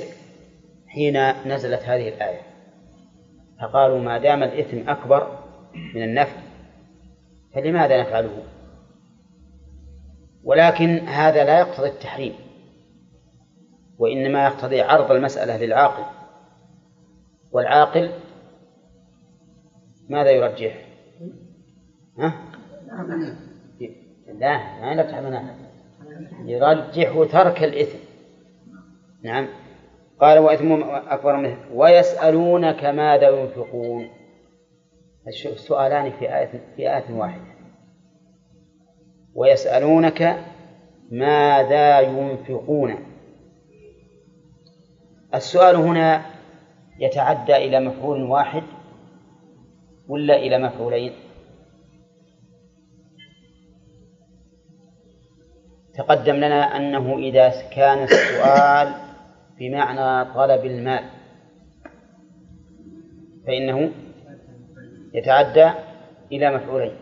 حين نزلت هذه الآية. فقالوا ما دام الإثم أكبر من النفع فلماذا نفعله؟ ولكن هذا لا يقتضي التحريم وإنما يقتضي عرض المسألة للعاقل. والعاقل ماذا يرجح؟ ها؟ لا. ما نفتح منافع يرجح ترك الإثم. نعم. قال وإثم أكبر من ويسألونك ماذا ينفقون؟ السؤالان في آية في آية واحدة. ويسألونك ماذا ينفقون؟ السؤال هنا يتعدى إلى مفعول واحد ولا إلى مفعولين؟ تقدم لنا أنه إذا كان السؤال بمعنى طلب المال فإنه يتعدى إلى مفعولين.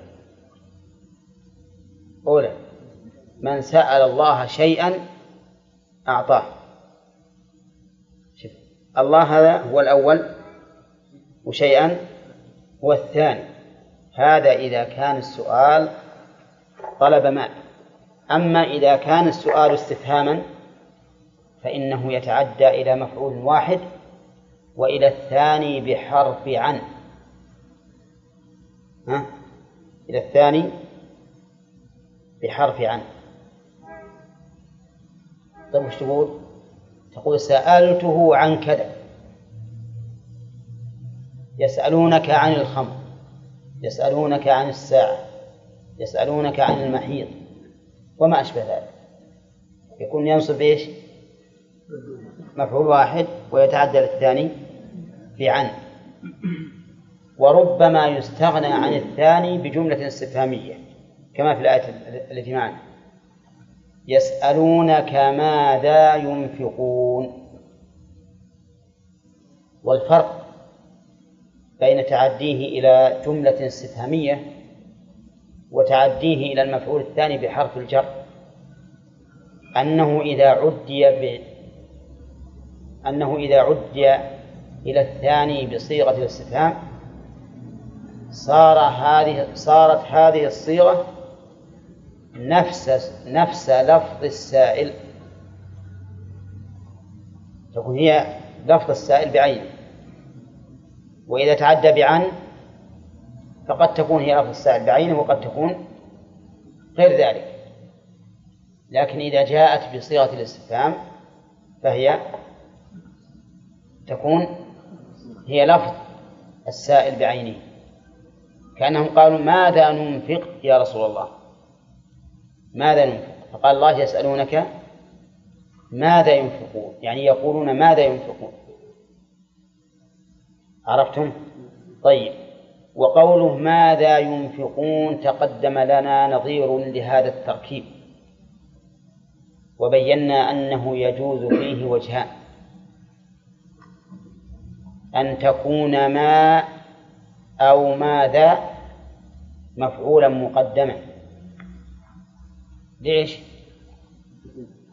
أولى من سأل الله شيئا أعطاه. شف. الله هذا هو الأول وشيئا هو الثاني. هذا إذا كان السؤال طلب مال. أما إذا كان السؤال استفهاما فإنه يتعدى إلى مفعول واحد وإلى الثاني بحرف عن ها؟ إلى الثاني بحرف عن طيب وش تقول؟ تقول سألته عن كذا يسألونك عن الخمر يسألونك عن الساعة يسألونك عن المحيط وما أشبه ذلك. يكون ينصب إيش؟ مفعول واحد ويتعدى الثاني بعن وربما يستغنى عن الثاني بجملة استفهامية كما في الآية التي معنا. يسألونك ماذا ينفقون؟ والفرق بين تعديه إلى جملة استفهامية وتعديه إلى المفعول الثاني بحرف الجر. أنه إذا عدي ب... أنه إذا عدي إلى الثاني بصيغة الاستفهام صار هذه صارت هذه الصيغة نفس نفس لفظ السائل. تكون هي لفظ السائل بعينه وإذا تعدى بعن فقد تكون هي لفظ السائل بعينه وقد تكون غير ذلك. لكن إذا جاءت بصيغة الاستفهام فهي تكون هي لفظ السائل بعينه. كأنهم قالوا ماذا ننفق يا رسول الله؟ ماذا ننفق؟ فقال الله يسألونك ماذا ينفقون؟ يعني يقولون ماذا ينفقون. عرفتم؟ طيب. وقوله ماذا ينفقون تقدم لنا نظير لهذا التركيب. وبينا أنه يجوز فيه وجهان. أن تكون ما أو ماذا مفعولا مقدما. ليش؟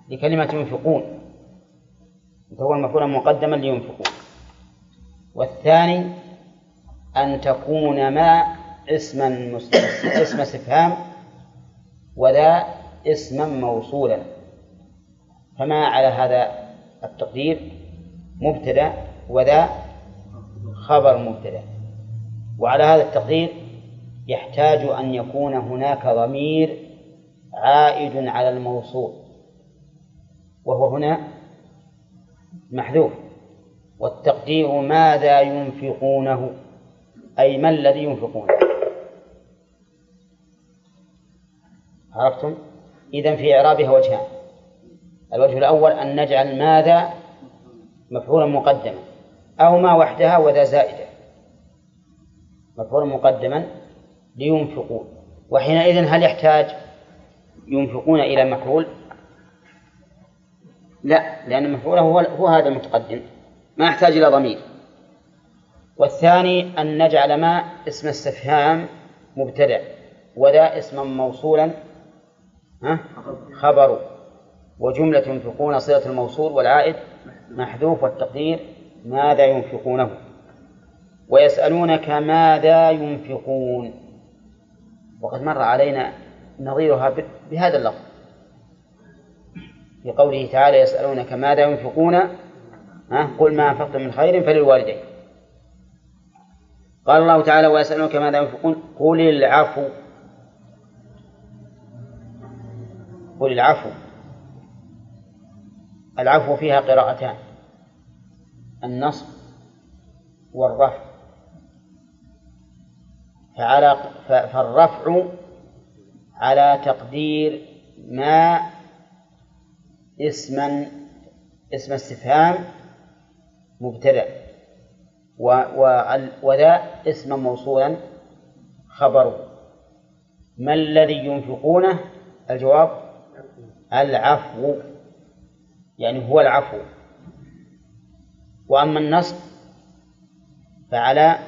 لكلمة ينفقون. تكون مفعولا مقدما لينفقون. والثاني أن تكون ما اسما اسم استفهام وذا اسما موصولا. فما على هذا التقدير؟ مبتدأ وذا خبر مبتدأ. وعلى هذا التقدير يحتاج أن يكون هناك ضمير عائد على الموصول وهو هنا محذوف. والتقدير ماذا ينفقونه؟ أي ما الذي ينفقونه عرفتم؟ إذا في إعرابها وجهان. الوجه الأول أن نجعل ماذا؟ مفعولا مقدما. أو ما وحدها وذا زائدة. مفعولا مقدما لينفقون. وحينئذ هل يحتاج ينفقون إلى مفعول؟ لا لأن مفعوله هو, هو هذا المتقدم. ما يحتاج إلى ضمير. والثاني أن نجعل ما اسم استفهام مبتدأ وذا اسما موصولا خبر. وجملة ينفقون صلة الموصول والعائد محذوف والتقدير ماذا ينفقونه. ويسألونك ماذا ينفقون. وقد مر علينا نظيرها بهذا اللفظ. في قوله تعالى يسألونك ماذا ينفقون قل ما أنفقتم من خير فللوالدين. قال الله تعالى ويسألونك ماذا ينفقون؟ قل العفو. قل العفو. العفو فيها قراءتان. النصب والرفع. فعلى فالرفع على تقدير ما اسما اسم استفهام مبتدأ. وذا اسما موصولا خبره ما الذي ينفقونه؟ الجواب العفو. يعني هو العفو. وأما النصب فعلى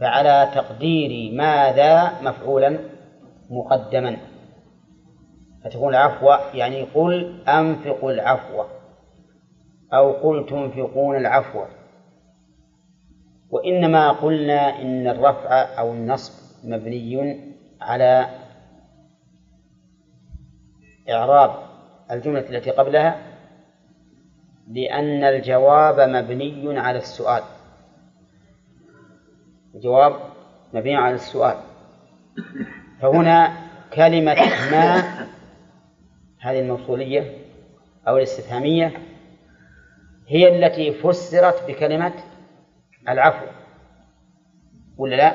فعلى تقدير ماذا مفعولا مقدما. فتكون العفو يعني قل أنفقوا العفو. أو قل تنفقون العفو. وإنما قلنا إن الرفع أو النصب مبني على إعراب الجملة التي قبلها لأن الجواب مبني على السؤال. الجواب مبني على السؤال. فهنا كلمة ما هذه الموصولية أو الاستفهامية هي التي فسرت بكلمة العفو ولا لا؟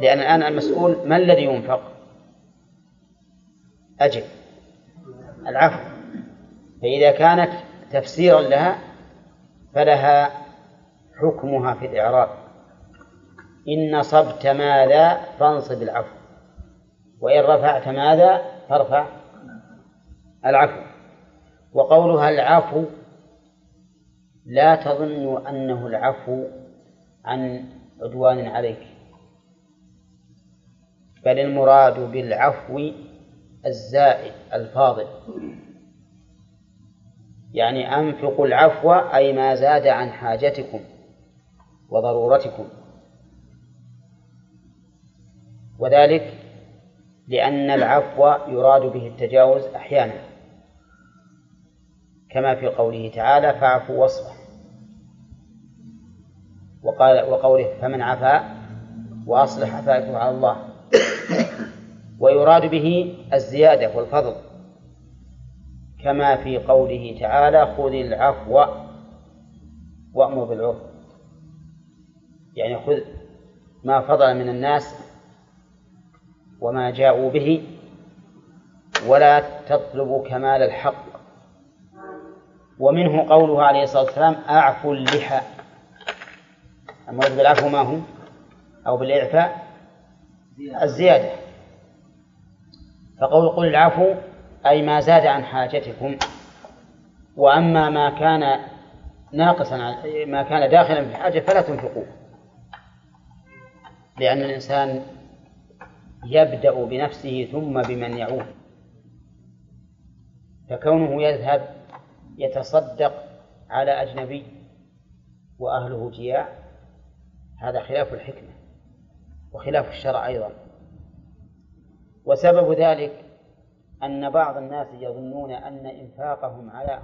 لأن الآن المسؤول ما الذي ينفق؟ أجل العفو فإذا كانت تفسيرا لها فلها حكمها في الإعراب إن نصبت ماذا فانصب العفو وإن رفعت ماذا فارفع العفو وقولها العفو لا تظن أنه العفو عن عدوان عليك. بل المراد بالعفو الزائد الفاضل. يعني أنفقوا العفو أي ما زاد عن حاجتكم وضرورتكم. وذلك لأن العفو يراد به التجاوز أحيانا. كما في قوله تعالى فاعفوا واصفح. وقال وقوله فمن عفا وأصلح فأجره على الله. ويراد به الزيادة والفضل. كما في قوله تعالى خذ العفو وأمر بالعرف. يعني خذ ما فضل من الناس وما جاءوا به ولا تطلب كمال الحق. ومنه قوله عليه الصلاة والسلام أعفو اللحى. المراد بالعفو ما هو؟ أو بالإعفاء؟ الزيادة. فقول قل العفو أي ما زاد عن حاجتكم. وأما ما كان ناقصا ما كان داخلا في الحاجة فلا تنفقوه. لأن الإنسان يبدأ بنفسه ثم بمن يعود فكونه يذهب يتصدق على أجنبي وأهله جياع هذا خلاف الحكمة وخلاف الشرع أيضا. وسبب ذلك أن بعض الناس يظنون أن إنفاقهم على